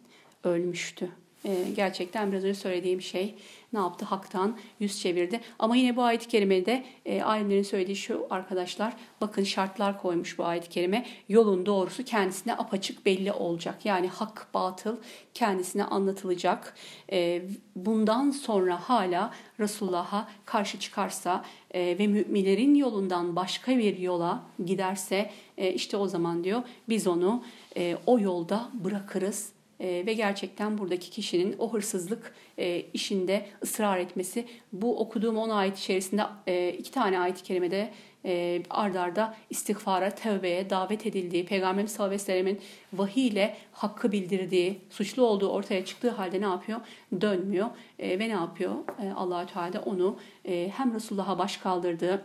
ölmüştü. Ee, gerçekten biraz önce söylediğim şey ne yaptı? Hak'tan yüz çevirdi. Ama yine bu ayet-i kerimede e, alimlerin söylediği şu arkadaşlar bakın şartlar koymuş bu ayet-i kerime. Yolun doğrusu kendisine apaçık belli olacak. Yani hak batıl kendisine anlatılacak. E, bundan sonra hala Resulullah'a karşı çıkarsa e, ve müminlerin yolundan başka bir yola giderse e, işte o zaman diyor biz onu e, o yolda bırakırız e, ve gerçekten buradaki kişinin o hırsızlık e, işinde ısrar etmesi bu okuduğum 10 ayet içerisinde e, iki tane ayet-i kerimede e, ardarda arda istiğfara, tevbeye davet edildiği, Peygamberimiz sallallahu aleyhi ve sellemin vahiy hakkı bildirdiği, suçlu olduğu ortaya çıktığı halde ne yapıyor? Dönmüyor e, ve ne yapıyor? E, allah Teala onu e, hem Resulullah'a baş kaldırdığı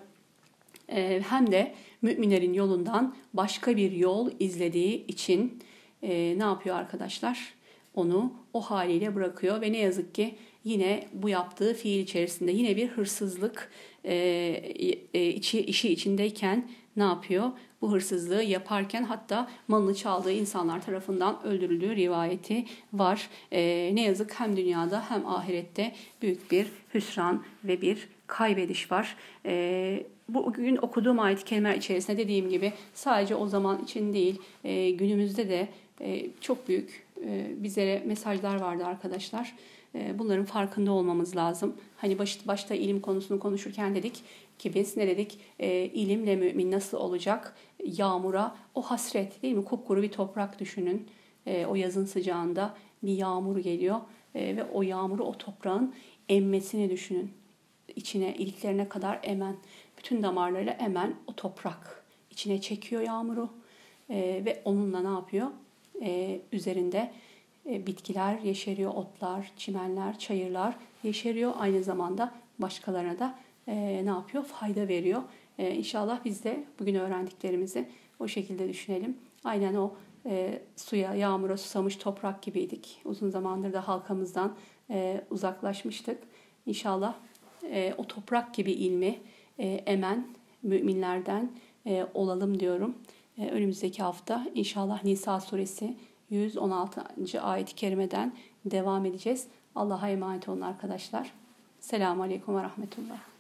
e, hem de müminlerin yolundan başka bir yol izlediği için e, ne yapıyor arkadaşlar? Onu o haliyle bırakıyor ve ne yazık ki yine bu yaptığı fiil içerisinde yine bir hırsızlık e, e, içi, işi içindeyken ne yapıyor? Bu hırsızlığı yaparken hatta malını çaldığı insanlar tarafından öldürüldüğü rivayeti var. E, ne yazık hem dünyada hem ahirette büyük bir hüsran ve bir kaybediş var. E, bugün okuduğum ayet kelimeler içerisinde dediğim gibi sadece o zaman için değil e, günümüzde de çok büyük e, bizlere mesajlar vardı arkadaşlar. E, bunların farkında olmamız lazım. Hani baş, başta ilim konusunu konuşurken dedik ki biz ne dedik? E, ilimle mümin nasıl olacak? Yağmura o hasret değil mi? Kupkuru bir toprak düşünün. E, o yazın sıcağında bir yağmur geliyor e, ve o yağmuru o toprağın emmesini düşünün. İçine, iliklerine kadar emen, bütün damarlarıyla emen o toprak içine çekiyor yağmuru ve onunla ne yapıyor? E, üzerinde e, bitkiler yeşeriyor, otlar, çimenler, çayırlar yeşeriyor. Aynı zamanda başkalarına da e, ne yapıyor? Fayda veriyor. E, inşallah biz de bugün öğrendiklerimizi o şekilde düşünelim. Aynen o e, suya, yağmura susamış toprak gibiydik. Uzun zamandır da halkamızdan e, uzaklaşmıştık. İnşallah e, o toprak gibi ilmi e, emen müminlerden e, olalım diyorum. Ee, önümüzdeki hafta inşallah Nisa suresi 116. ayet-i kerimeden devam edeceğiz. Allah'a emanet olun arkadaşlar. Selamun Aleyküm ve Rahmetullah.